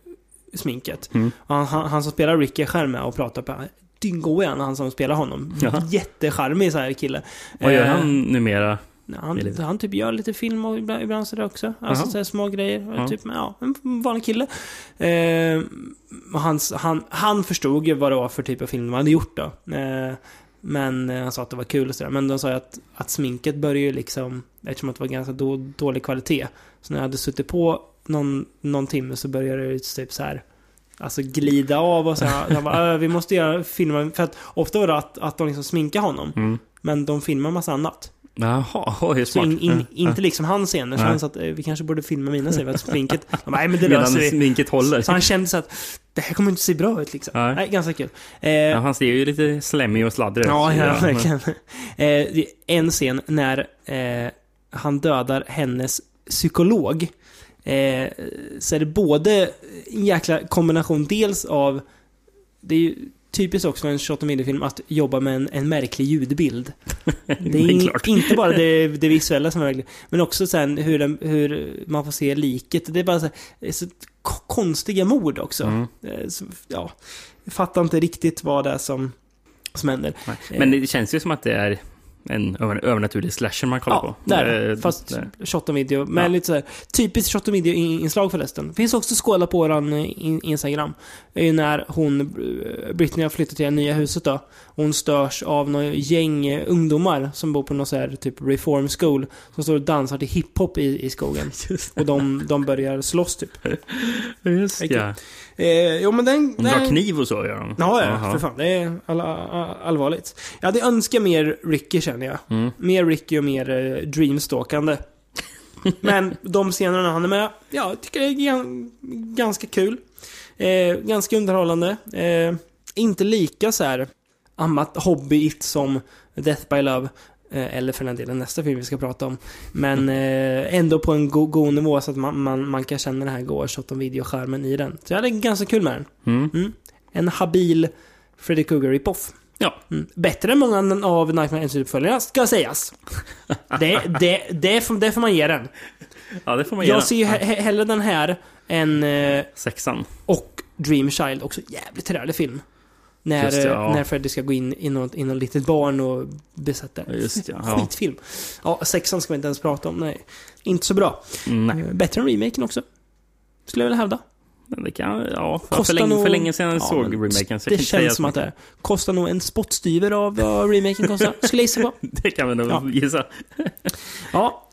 Speaker 1: sminket.
Speaker 2: Mm.
Speaker 1: Han, han, han som spelar Ricky är med och pratar på Dyngo han, han som spelar honom. Jättecharmig så här kille.
Speaker 2: Vad gör
Speaker 1: Eh,
Speaker 2: han numera?
Speaker 1: Han,
Speaker 2: lite-
Speaker 1: han typ gör lite film och ibland, ibland sådär också. Alltså
Speaker 2: Jaha.
Speaker 1: sådär små grejer.
Speaker 2: Ja.
Speaker 1: Typ, ja, en vanlig kille. Eh, hans, han, han förstod ju vad det var för typ av film de hade gjort då. Eh, men eh, han sa att det var kul och sådär. Men de sa ju att, att sminket började ju liksom, eftersom det var ganska då, dålig kvalitet. Så när jag hade suttit på någon, någon timme så började det typ så här Alltså glida av och så här, jag bara, "Äh, vi måste göra filmer. För att ofta var det att, att de liksom sminkar honom.
Speaker 2: Mm.
Speaker 1: Men de filmar massa annat.
Speaker 2: Jaha, oj,
Speaker 1: Så
Speaker 2: smart.
Speaker 1: in, in,
Speaker 2: Ja.
Speaker 1: inte liksom hans scener. Så han sa att eh, vi kanske borde filma mina scener. Att sminket... De Nej men det
Speaker 2: Medan
Speaker 1: löser vi.
Speaker 2: sminket håller.
Speaker 1: Så han kände så att det här kommer inte se bra ut liksom.
Speaker 2: Nej.
Speaker 1: Nej, ganska kul. Eh,
Speaker 2: Ja, han ser ju lite slemmig och sladdrig ut.
Speaker 1: Ja, ja,
Speaker 2: Ja, men-
Speaker 1: verkligen. Eh, en scen när eh, han dödar hennes psykolog. Eh, så är det både en jäkla kombination dels av... Det är ju typiskt också för en shot on video-film att jobba med en, en märklig ljudbild. Det är, in,
Speaker 2: klart.
Speaker 1: inte bara det, det visuella som är märkligt, men också sen hur, den, hur man får se liket. Det är bara så, här, så konstiga mord också.
Speaker 2: Mm.
Speaker 1: Eh, Så, ja, jag fattar inte riktigt vad det är som, som händer.
Speaker 2: Nej.
Speaker 1: Eh,
Speaker 2: Men det känns ju som att det är en över- övernaturlig slasher man kollar
Speaker 1: Ja,
Speaker 2: på.
Speaker 1: där.
Speaker 2: Eh,
Speaker 1: Fast
Speaker 2: där.
Speaker 1: shot on video. Med
Speaker 2: Ja.
Speaker 1: lite så här, typiskt shot on video-inslag förresten. Finns också skåla på våran eh, in- Instagram. När hon, eh, Britney har flyttat till det nya huset då. Hon störs av något gäng ungdomar som bor på någon så här typ reform school. Som står och dansar till hiphop i, i skogen. Och de, de börjar slåss typ.
Speaker 2: Just ja.
Speaker 1: Eh, jo men den...
Speaker 2: De drar
Speaker 1: den-
Speaker 2: kniv och så gör de.
Speaker 1: Ja, ja, för fan. Det är all, all, allvarligt. Jag hade önskat mer Ricky känner jag.
Speaker 2: Mm.
Speaker 1: Mer Ricky och mer eh, dreamstalkande. Men de scenerna han är med, ja, jag tycker det är gan, ganska kul. Eh, ganska underhållande. Eh, inte lika så här hobbyigt som Death by Love. Eh, eller för den delen nästa film vi ska prata om. Men eh, ändå på en go- god nivå så att man, man, man kan känna den här goa shot on video-skärmen i den. Så jag hade ganska kul med den.
Speaker 2: Mm.
Speaker 1: Mm. En habil Freddy Krueger rip-off.
Speaker 2: Ja.
Speaker 1: Mm. Bättre än många av Nightmare Street-uppföljarna, ska sägas. Det, det, det, får, det får man ge den.
Speaker 2: ja, det får man göra.
Speaker 1: Jag ser ju he- he- hellre den här än... Eh,
Speaker 2: Sexan.
Speaker 1: och Dream Child, också jävligt trevlig film. När,
Speaker 2: Just det, ja.
Speaker 1: när Freddy ska gå in i något, i något litet barn och besätta.
Speaker 2: Ja, just det, ja.
Speaker 1: Skitfilm. Ja, sexan ska vi inte ens prata om, nej. Inte så bra.
Speaker 2: Nej.
Speaker 1: Eh, Bättre än remaken också. Skulle jag vilja hävda.
Speaker 2: Det kan, ja, för,
Speaker 1: Kostar
Speaker 2: för, länge,
Speaker 1: nog-
Speaker 2: för länge sedan jag
Speaker 1: Ja,
Speaker 2: såg remaken. Så
Speaker 1: Det känns som att det är. Kostar nog en spottstyver av vad remaken kostar. Skulle jag gissa på.
Speaker 2: Det kan vi nog
Speaker 1: Ja.
Speaker 2: gissa.
Speaker 1: Ja.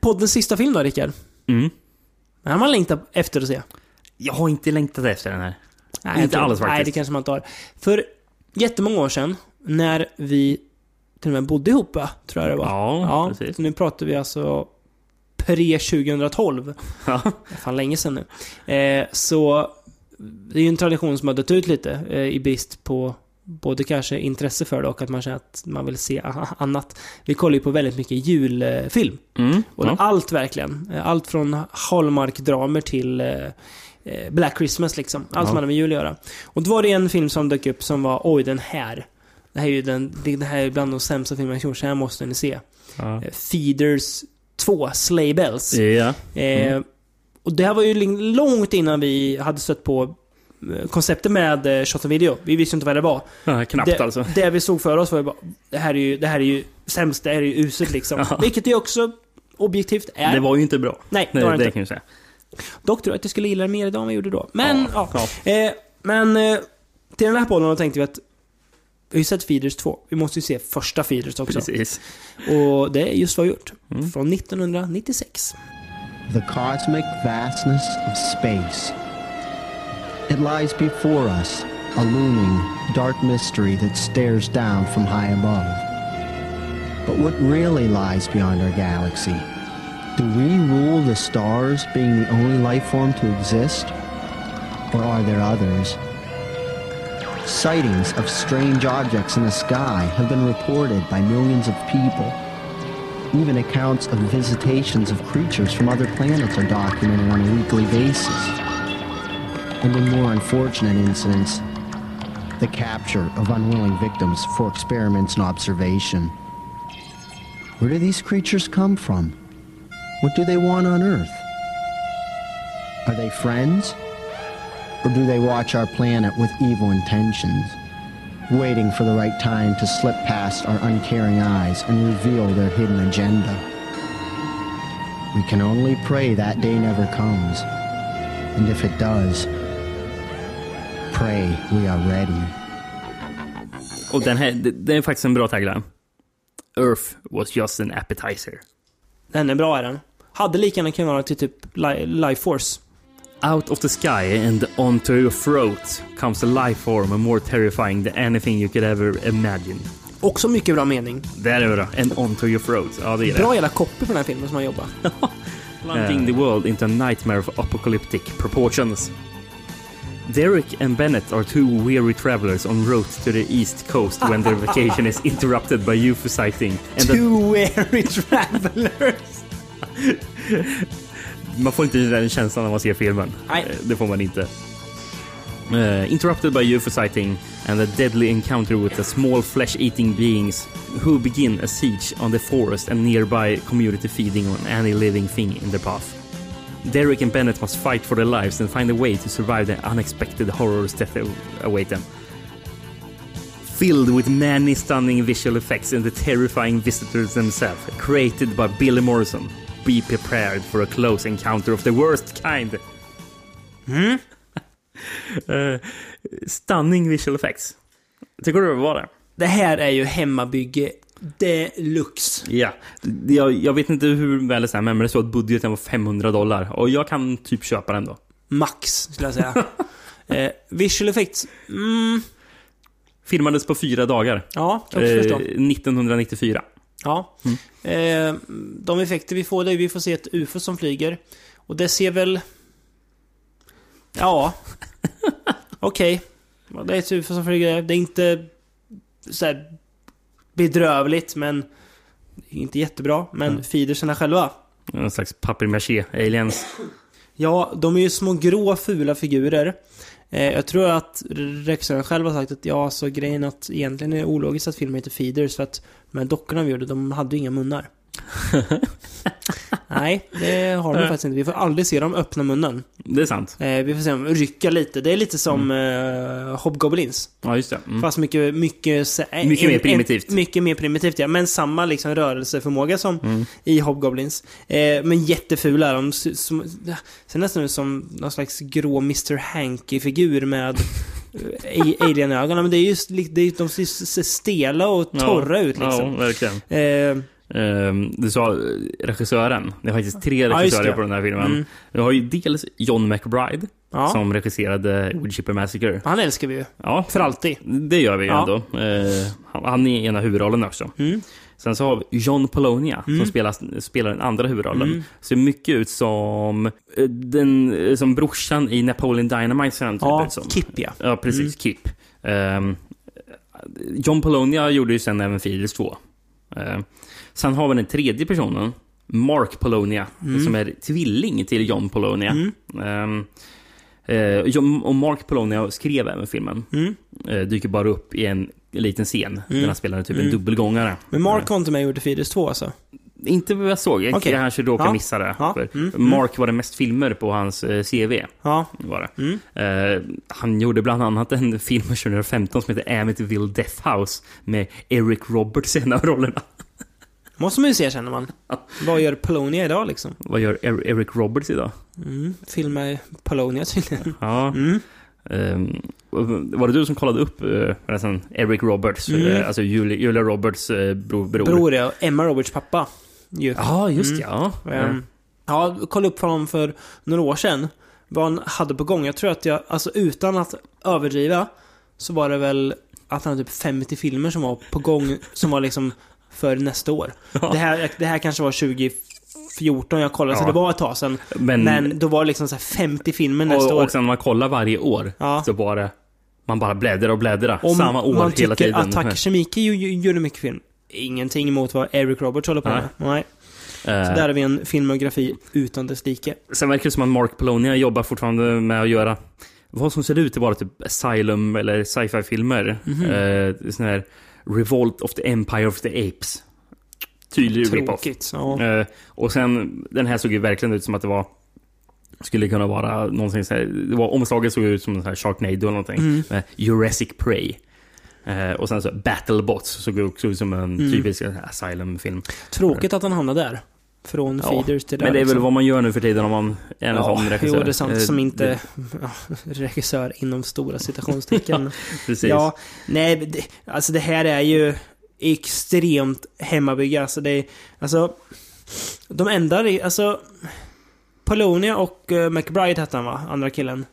Speaker 1: Poddens sista film då, Rickard?
Speaker 2: Mm.
Speaker 1: Den har man längtat efter att se.
Speaker 2: Jag har inte längtat efter den här.
Speaker 1: Nej,
Speaker 2: Inte
Speaker 1: tror-
Speaker 2: alls
Speaker 1: Nej,
Speaker 2: faktiskt.
Speaker 1: det kanske man inte har. För jättemånga år sedan, när vi till och med bodde ihop? Tror jag det var.
Speaker 2: Ja, precis.
Speaker 1: Så nu pratar vi alltså pre-2012.
Speaker 2: Ja.
Speaker 1: Fan länge sedan nu. Eh, så det är ju en tradition som har dött ut lite eh, i brist på både kanske intresse för det och att man känner att man vill se annat. Vi kollar ju på väldigt mycket julfilm.
Speaker 2: Mm.
Speaker 1: Och
Speaker 2: Ja.
Speaker 1: allt verkligen. Allt från Hallmark-dramer till eh, Black Christmas liksom. Allt som hade med jul att göra. Och då var det en film som dök upp som var, oj den här. Det här är ju den, det här är bland de sämsta filmerna jag gjort, så här måste ni se.
Speaker 2: Ja.
Speaker 1: Eh, Feeders 2, Sleigh Bells.
Speaker 2: Ja.
Speaker 1: Eh, och det här var ju långt innan vi hade stött på eh, konceptet med eh, shot video. Vi visste inte vad det var.
Speaker 2: ja, knappt
Speaker 1: det,
Speaker 2: alltså.
Speaker 1: Det vi såg för oss var ju bara, det här är ju, det här är ju sämst, det här är ju uselt liksom.
Speaker 2: Ja.
Speaker 1: Vilket det också objektivt är.
Speaker 2: Det var ju inte bra.
Speaker 1: Nej, det var det
Speaker 2: det
Speaker 1: inte.
Speaker 2: kan jag säga.
Speaker 1: Dock tror jag att jag skulle gilla det mer idag än vad jag gjorde då. Men, ja.
Speaker 2: Ja,
Speaker 1: Eh, men eh, till den här podden tänkte vi att vi har ju sett Feeders 2. Vi måste ju se första Feeders också.
Speaker 2: Precis.
Speaker 1: Och det är just vad vi gjort.
Speaker 2: Mm.
Speaker 1: Från 1996.
Speaker 11: the cosmic vastness of space. It lies before us, a looming, dark mystery that stares down from high above. But what really lies beyond our galaxy? Do we rule the stars, being the only life form to exist? Or are there others? Sightings of strange objects in the sky have been reported by millions of people. Even accounts of visitations of creatures from other planets are documented on a weekly basis. And in more unfortunate incidents, the capture of unwilling victims for experiments and observation. Where do these creatures come from? What do they want on Earth? Are they friends? Or do they watch our planet with evil intentions? waiting for the right time to slip past our uncaring eyes and reveal their hidden agenda. We can only pray that day never comes. And if it does, pray we are ready.
Speaker 2: Och den här, det, det är faktiskt en bra tagline. Earth was just an appetizer.
Speaker 1: Den är bra är den. Hade lika gärna kunnat vara till typ Li- Life Force.
Speaker 2: Out of the sky and onto your throat comes a life form more terrifying than anything you could ever imagine.
Speaker 1: Också mycket bra mening.
Speaker 2: Där är det bra. And onto your throat. Ja, det är det.
Speaker 1: Bra jävla copy på den här filmen som har jobbat.
Speaker 2: Plunging the world into a nightmare of apocalyptic proportions. Derek and Bennett are two weary travelers en route to the east coast when their vacation is interrupted by UFO sighting. And
Speaker 1: Two weary travelers.
Speaker 2: Man får inte den känslan när man ser filmen.
Speaker 1: Nej.
Speaker 2: Eh, Det får man inte. Uh, interrupted by UFO sighting and a deadly encounter with the small flesh-eating beings who begin a siege on the forest and nearby community feeding on any living thing in their path. Derek and Bennett must fight for their lives and find a way to survive the unexpected horrors that await them. Filled with many stunning visual effects and the terrifying visitors themselves, created by Billy Morrison. Be prepared for a close encounter of the worst kind.
Speaker 1: Mm.
Speaker 2: Eh, stunning visual effects. Tycker du det var det?
Speaker 1: Det här är ju hemmabygge deluxe.
Speaker 2: Ja. Jag, jag vet inte hur väl det är men det står att budgeten var 500 dollar. Och jag kan typ köpa den då.
Speaker 1: Max, skulle jag säga. eh, visual effects, mm,
Speaker 2: Filmades på fyra dagar.
Speaker 1: ja, kan jag förstå.
Speaker 2: 1994.
Speaker 1: Ja. Eh, de effekter vi får, det är vi får se ett UFO som flyger. Och det ser väl... Ja. Okej. Ja, Det är ett UFO som flyger. Det är inte så bedrövligt, men... Inte jättebra, men feederserna själva.
Speaker 2: En slags papier-maché aliens.
Speaker 1: Ja, de är ju små grå fula figurer. Eh, jag tror att regissören själv har sagt att ja, så grejen att egentligen är det ologiskt att filmen heter Feeders för att de här dockorna vi gjorde, de hade ju inga munnar. Nej, det har de
Speaker 2: Nej.
Speaker 1: faktiskt inte. Vi får aldrig se dem öppna munnen.
Speaker 2: Det är sant.
Speaker 1: Eh, vi får se dem rycka lite. Det är lite som eh, Hobgoblins.
Speaker 2: Ja, just det. Mm.
Speaker 1: Fast mycket, mycket... eh,
Speaker 2: Mycket mer primitivt.
Speaker 1: mycket mer primitivt, ja. Men samma liksom rörelseförmåga som
Speaker 2: Mm.
Speaker 1: i Hobgoblins. Eh, men jättefula är de. Som, ja, ser nästan ut som någon slags grå Mr. Hanky-figur med eh, alien-ögonen. Men det är just det är, de ser stela och torra ut liksom.
Speaker 2: Ja, verkligen. Ehm, du sa eh, regissören. Det är faktiskt tre regissörer
Speaker 1: det.
Speaker 2: på den här filmen.
Speaker 1: Mm.
Speaker 2: Du har ju dels John McBride,
Speaker 1: Ja.
Speaker 2: som regisserade Woodchipper Massacre.
Speaker 1: han älskar vi ju.
Speaker 2: Ja,
Speaker 1: För alltid.
Speaker 2: det gör vi ju
Speaker 1: Ja.
Speaker 2: ändå. Eh, han, han är ena huvudrollen också.
Speaker 1: Mm.
Speaker 2: Sen så har vi John Polonia
Speaker 1: Mm.
Speaker 2: som spelar, spelar den andra huvudrollen.
Speaker 1: Mm.
Speaker 2: Ser mycket ut som eh, den, eh, som brorsan i Napoleon Dynamite. ser han typ
Speaker 1: Ja,
Speaker 2: som.
Speaker 1: Kip ja.
Speaker 2: Ja, precis.
Speaker 1: Mm.
Speaker 2: Kip. Ehm, John Polonia gjorde ju sen även Feeders 2. Ehm, sen har vi den tredje personen, Mark Polonia,
Speaker 1: Mm.
Speaker 2: som är tvilling till John Polonia.
Speaker 1: Mm.
Speaker 2: Eh, John- och Mark Polonia skrev även filmen.
Speaker 1: Mm.
Speaker 2: Eh, dyker bara upp i en liten scen där
Speaker 1: Mm.
Speaker 2: han spelar typ
Speaker 1: Mm.
Speaker 2: en dubbelgångare.
Speaker 1: Men Mark var inte med och gjorde Feeders 2 alltså?
Speaker 2: Inte vad jag såg. Jag jag kanske råkade
Speaker 1: Ja.
Speaker 2: missa det.
Speaker 1: Ja. Mm. Mm.
Speaker 2: Mark var det mest filmer på hans eh, CV.
Speaker 1: Ja.
Speaker 2: Var det.
Speaker 1: Mm.
Speaker 2: Eh, han gjorde bland annat en film 2015 som heter Amityville Death House med Eric Roberts i en av rollerna.
Speaker 1: Måste man ju se känner man. Vad gör Polonia idag liksom?
Speaker 2: Vad gör Er- Eric Roberts idag?
Speaker 1: Mm. Filmar Polonia tydligen.
Speaker 2: Ja.
Speaker 1: Mm.
Speaker 2: Ehm, var det du som kollade upp uh, förresten, Eric Roberts?
Speaker 1: Mm.
Speaker 2: eh, alltså Julia, Julia Roberts eh, bror. bror.
Speaker 1: Ja, Emma Roberts pappa. Ju.
Speaker 2: Ja, just
Speaker 1: Mm.
Speaker 2: ja.
Speaker 1: Ehm, Ja, kollade upp för honom för några år sedan. Vad han hade på gång. Jag tror att jag, alltså utan att överdriva, så var det väl att han hade typ 50 filmer som var på gång, som var liksom för nästa år. Det, här, det här kanske var 2014 jag kollade, så
Speaker 2: Ja.
Speaker 1: det var ett tag sedan.
Speaker 2: Men-
Speaker 1: Men, då var det liksom så här 50 filmer nästa
Speaker 2: och,
Speaker 1: år.
Speaker 2: och sen när man kollar varje år
Speaker 1: Ja.
Speaker 2: så var det man bara bläddrar och bläddrar.
Speaker 1: Om
Speaker 2: Samma år
Speaker 1: man
Speaker 2: hela
Speaker 1: tycker
Speaker 2: tiden.
Speaker 1: att Takashi Miike ju- ju- gjorde mycket film. Ingenting emot vad Eric Roberts håller på
Speaker 2: Nej.
Speaker 1: med. Nej. Så
Speaker 2: Eh,
Speaker 1: där har vi en filmografi utan dess like.
Speaker 2: Sen verkar det som att Mark Polonia jobbar fortfarande med att göra vad som ser ut att vara typ Asylum eller sci-fi filmer.
Speaker 1: Mhm.
Speaker 2: Eh, sån här Revolt of the Empire of the Apes. Tydlig.
Speaker 1: Tråkigt. Ja.
Speaker 2: Eh, och sen, den här såg ju verkligen ut som att det var skulle kunna vara någonting så här, det var, omslaget såg ut som en sån här Sharknado eller någonting.
Speaker 1: Mm.
Speaker 2: Med Jurassic Prey. Eh, och sen så Battlebots såg också ut som en
Speaker 1: Mm.
Speaker 2: typisk Asylum-film.
Speaker 1: Tråkigt att han hamnade där. Från
Speaker 2: Ja,
Speaker 1: feeders till där.
Speaker 2: Men det är väl
Speaker 1: liksom.
Speaker 2: vad man gör nu för tiden om man är en
Speaker 1: Ja,
Speaker 2: sån regissör.
Speaker 1: jo, det är sant.
Speaker 2: Eh,
Speaker 1: Som inte...
Speaker 2: det-
Speaker 1: Ja, regissör inom stora citationstecken.
Speaker 2: Precis.
Speaker 1: Ja, nej, det, alltså det här är ju extremt hemmabygge. Alltså det är, alltså... De enda, alltså... Polonia och uh, McBride hette han va? Andra killen.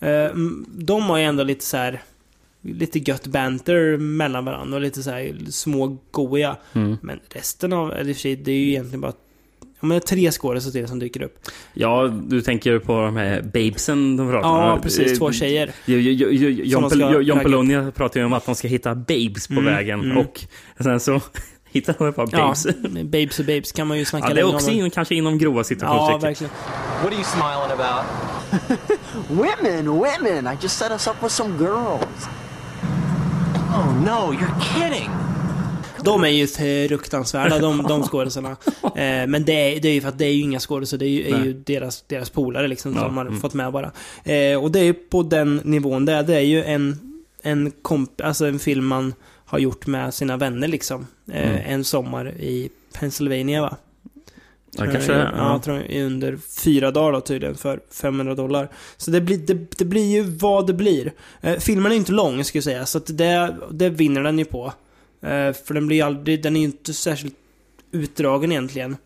Speaker 1: Eh, de har ju ändå lite så här Lite gött banter mellan varandra och lite så här små goja.
Speaker 2: Mm.
Speaker 1: Men resten av, eller för sig, det är ju egentligen bara Ja men tre skådespelare till som dyker upp.
Speaker 2: Ja, du tänker på de här babesen de pratar om.
Speaker 1: Ja, precis.
Speaker 2: Eh,
Speaker 1: Två tjejer.
Speaker 2: Jo,
Speaker 1: Som
Speaker 2: John,
Speaker 1: de ska
Speaker 2: Pel- John
Speaker 1: ragga
Speaker 2: Polonia pratar ju om att de ska hitta babes på
Speaker 1: Mm,
Speaker 2: vägen.
Speaker 1: mm.
Speaker 2: Och sen så hittar de bara babes.
Speaker 1: Ja, babes och babes kan man ju snacka
Speaker 2: Ja, det är också in, kanske inom grova
Speaker 1: Ja,
Speaker 2: situationstecken.
Speaker 1: verkligen.
Speaker 4: What are you smiling about?
Speaker 11: Women, women! I just set us up with some girls. Oh no, you're kidding!
Speaker 1: De är ju fruktansvärda, de, de skådisarna. Eh, men det är, det är ju för att det är ju inga skådisar, det är ju, är ju deras, deras polare liksom,
Speaker 2: Ja,
Speaker 1: som har
Speaker 2: mm.
Speaker 1: fått med bara. Eh, och det är ju på den nivån där, det är ju en, en, komp, alltså en film man har gjort med sina vänner liksom. Eh,
Speaker 2: Mm.
Speaker 1: En sommar i Pennsylvania va?
Speaker 2: Ja, kanske
Speaker 1: jag,
Speaker 2: det,
Speaker 1: ja. tror jag, under fyra dagar då tydligen för 500 dollar. Så det blir, det, det blir ju vad det blir. Eh, filmen är inte lång ska jag säga, så det, det vinner den ju på. Eh, för den blir aldrig, den är inte särskilt utdragen egentligen.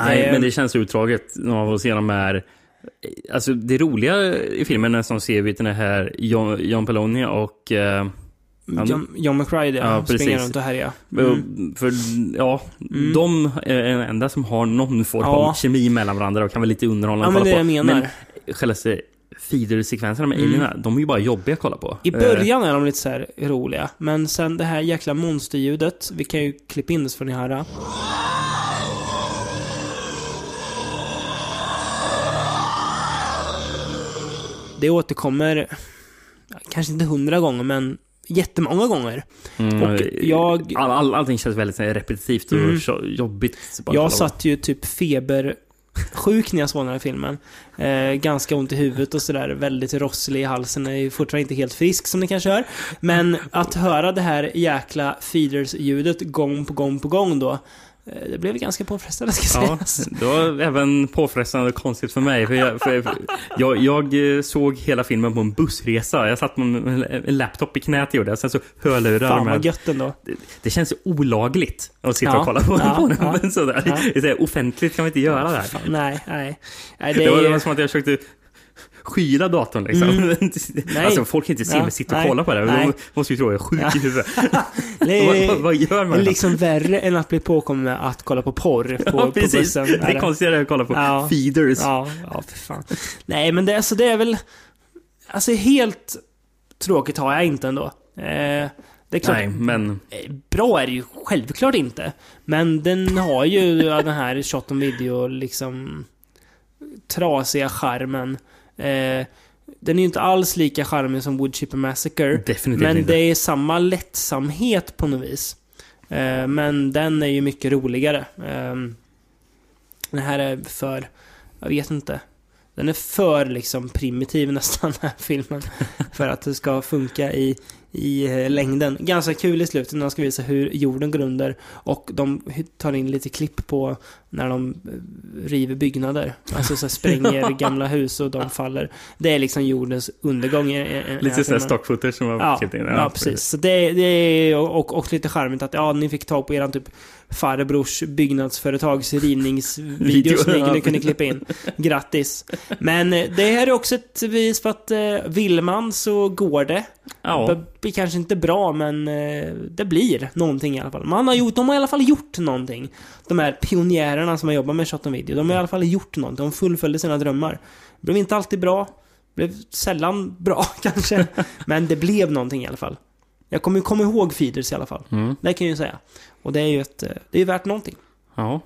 Speaker 2: Nej,
Speaker 1: Eh,
Speaker 2: men det känns utdraget när man får se de här... Alltså det roliga i filmen är som ser vi den här John, John Peloni och... Eh,
Speaker 1: John, John McBride ja, springer runt och härjar. Mm.
Speaker 2: Mm. För ja, de är den enda som har någon form
Speaker 1: Ja.
Speaker 2: av kemi mellan varandra och kan vara lite underhållande
Speaker 1: Ja, men det
Speaker 2: på.
Speaker 1: jag menar.
Speaker 2: Men själva feeder-sekvenserna med
Speaker 1: Mm.
Speaker 2: alienerna, de är ju bara jobbiga att kolla på.
Speaker 1: I
Speaker 2: Eh,
Speaker 1: början är de lite så här roliga, men sen det här jäkla monsterljudet, vi kan ju klippa in det så får ni höra. Det återkommer, kanske inte hundra gånger, men jättemånga gånger.
Speaker 2: Mm,
Speaker 1: Och jag...
Speaker 2: All, all, allting känns väldigt repetitivt och
Speaker 1: Mm.
Speaker 2: jobbigt.
Speaker 1: Jag satt ju typ Sjuk när jag såg den här filmen. Eh, ganska ont i huvudet och sådär. Väldigt rosslig i halsen. Är ju fortfarande inte helt frisk som ni kanske hör. Men att höra det här jäkla feeders-ljudet gång på gång på gång då eh, Det blev ganska påfrestande ska
Speaker 2: Ja,
Speaker 1: sägas.
Speaker 2: det var även påfrestande och konstigt för mig. För jag, för jag, jag eh, såg hela filmen på en bussresa. Jag satt med en laptop i knät gjorde jag. Sen så hörlurar
Speaker 1: Fan vad gött ändå.
Speaker 2: Det, det känns olagligt att sitta
Speaker 1: Ja,
Speaker 2: och kolla på,
Speaker 1: ja,
Speaker 2: på den.
Speaker 1: ja,
Speaker 2: sådär.
Speaker 1: ja.
Speaker 2: Offentligt kan man inte göra det här.
Speaker 1: Nej, nej. nej
Speaker 2: Det,
Speaker 1: det
Speaker 2: var, det var som att jag försökte skyla datorn liksom.
Speaker 1: Mm. Nej.
Speaker 2: Alltså folk kan inte se
Speaker 1: Ja,
Speaker 2: mig sitta och
Speaker 1: nej,
Speaker 2: kolla på det.
Speaker 1: nej.
Speaker 2: De måste ju tro att jag är sjuk
Speaker 1: Ja.
Speaker 2: i huvudet.
Speaker 1: Det
Speaker 2: vad,
Speaker 1: är
Speaker 2: vad, gör man?
Speaker 1: liksom värre än att bli påkommen med att kolla på porr på,
Speaker 2: ja,
Speaker 1: på bussen.
Speaker 2: Det
Speaker 1: är
Speaker 2: är konstigare att kolla på
Speaker 1: Ja.
Speaker 2: feeders.
Speaker 1: Ja, ja för fan. Nej, men det, alltså, det är väl... Alltså helt tråkigt har jag inte ändå. Eh, det är klart,
Speaker 2: Nej, men...
Speaker 1: eh, bra är det ju självklart inte. Men den har ju den här shot on video liksom trasiga charmen. Eh, den är ju inte alls lika charmig som Wood Chipper Massacre.
Speaker 2: Definitivt
Speaker 1: men
Speaker 2: inte.
Speaker 1: det är samma lättsamhet på något vis. Eh, men den är ju mycket roligare. Eh, den här är för, jag vet inte. Den är för liksom primitiv nästan, den här filmen. för att det ska funka i, i eh, längden. Ganska kul i slutet när de ska visa hur jorden går under. Och de tar in lite klipp på när de eh, river byggnader. Alltså så spränger gamla hus och de faller. Det är liksom jordens undergång.
Speaker 2: Lite sådär
Speaker 1: filmen.
Speaker 2: stock footage som har
Speaker 1: Ja,
Speaker 2: klippt in.
Speaker 1: ja, precis. Så det, det är och, och lite charmigt att ja, ni fick tag på eran typ farbrors byggnadsföretags rivningsvideo som ni kunde klippa in. Grattis. Men eh, det här är också ett bevis på att eh, vill man så går det.
Speaker 2: Ja.
Speaker 1: Det blir kanske inte bra, men eh, det blir någonting i alla fall. Man har gjort, de har i alla fall gjort någonting. De här pionjärerna som har jobbat med shot on video, de har i alla fall gjort någonting. De fullföljde sina drömmar. Det blev inte alltid bra. Det blev sällan bra kanske. Men det blev någonting i alla fall. Jag kommer komma ihåg Feeders i alla fall.
Speaker 2: Mm.
Speaker 1: Det kan jag ju säga. Och det är ju ett, eh, det är värt någonting.
Speaker 2: Ja.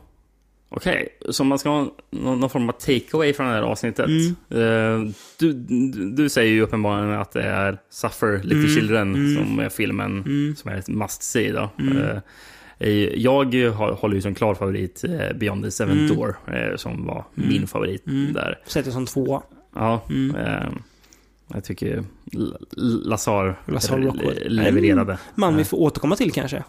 Speaker 2: Okej, så om man ska ha någon, någon form av takeaway från det här avsnittet.
Speaker 1: Mm.
Speaker 2: Eh, du, du, du säger ju uppenbarligen att det är Suffer Little
Speaker 1: Mm.
Speaker 2: Children
Speaker 1: Mm.
Speaker 2: som är filmen
Speaker 1: Mm.
Speaker 2: som är ett must see då. Eh, jag håller ju som klar favorit Beyond the Seventh
Speaker 1: Mm.
Speaker 2: Door, som var min favorit där.
Speaker 1: Sätter som tvåa.
Speaker 2: Ja,
Speaker 1: Mm.
Speaker 2: Jag tycker Lazar, levererade.
Speaker 1: En Man vi får återkomma till kanske.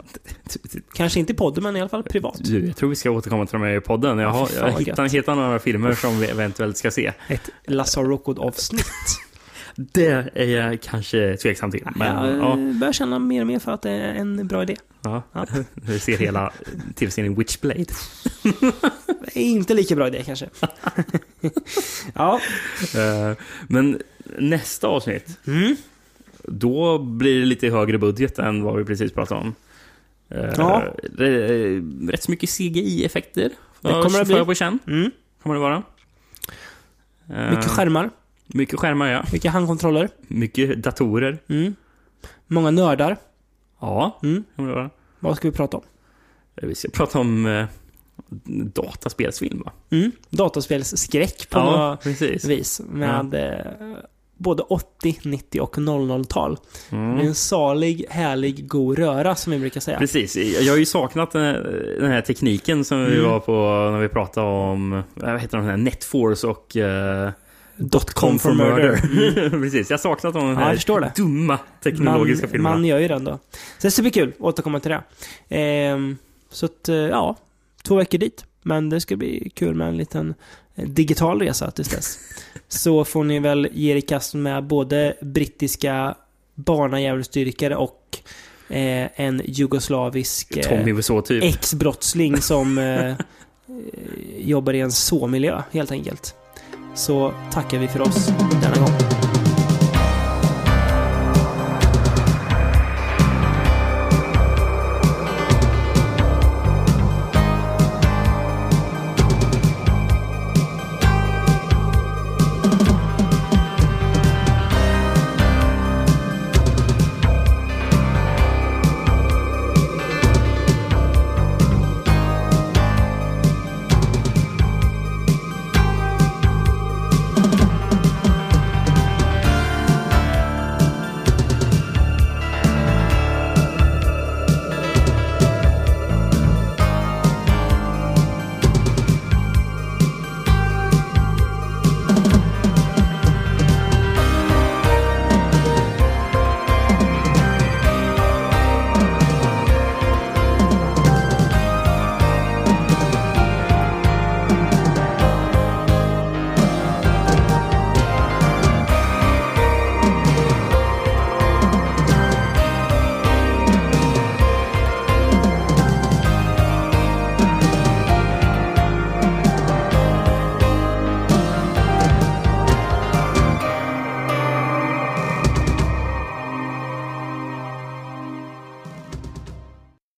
Speaker 1: Kanske inte i podden, men i alla fall privat.
Speaker 2: Du, jag tror vi ska återkomma till de här i podden. Jag,
Speaker 1: Ja,
Speaker 2: har, jag hittar några filmer som vi eventuellt ska se.
Speaker 1: Ett Lazar Rockwood-avsnitt.
Speaker 2: Det är jag kanske tveksam till. Men,
Speaker 1: jag
Speaker 2: ja,
Speaker 1: eh, börjar känna mer och mer för att det är en bra idé.
Speaker 2: ja.
Speaker 1: Ja.
Speaker 2: Vi ser hela tv-serien Witchblade.
Speaker 1: Inte lika bra idé kanske. ja.
Speaker 2: Eh, Men nästa avsnitt,
Speaker 1: Mm.
Speaker 2: då blir det lite högre budget än vad vi precis pratade om. Eh,
Speaker 1: Ja.
Speaker 2: Rätt så mycket CGI-effekter.
Speaker 1: Det kommer det bli.
Speaker 2: på känn.
Speaker 1: Mm.
Speaker 2: Kommer det vara. Eh,
Speaker 1: Mycket skärmar,
Speaker 2: Mycket skärmar, ja.
Speaker 1: mycket handkontroller.
Speaker 2: Mycket datorer.
Speaker 1: Mm. Många nördar.
Speaker 2: Ja,
Speaker 1: Mm. Vad ska vi prata om?
Speaker 2: Vi ska prata om eh, dataspelsfilm, va?
Speaker 1: Mm. Dataspelsskräck på
Speaker 2: Ja,
Speaker 1: något
Speaker 2: precis.
Speaker 1: vis. Med eh, både 80, 90 och 00-tal.
Speaker 2: Mm.
Speaker 1: Det är en salig, härlig, god röra som vi brukar säga.
Speaker 2: Precis. Jag har ju saknat den här, den här tekniken som vi
Speaker 1: Mm.
Speaker 2: var på när vi pratade om, vad heter de här, Netforce och uh,
Speaker 1: Dotcom for murder.
Speaker 2: Precis, jag har saknat de
Speaker 1: Ja,
Speaker 2: här
Speaker 1: det.
Speaker 2: dumma teknologiska
Speaker 1: man,
Speaker 2: filmerna.
Speaker 1: man gör ju den då. Så det ska bli kul att återkomma till det. Ehm, så att, eh, ja, två veckor dit. Men det ska bli kul med en liten eh, digital resa tills dess. Så får ni väl ge er i kast med både brittiska barnadjävulsdyrkare och eh, en jugoslavisk eh,
Speaker 2: typ.
Speaker 1: ex-brottsling som eh, eh, jobbar i en så-miljö helt enkelt. Så tackar vi för oss denna gång.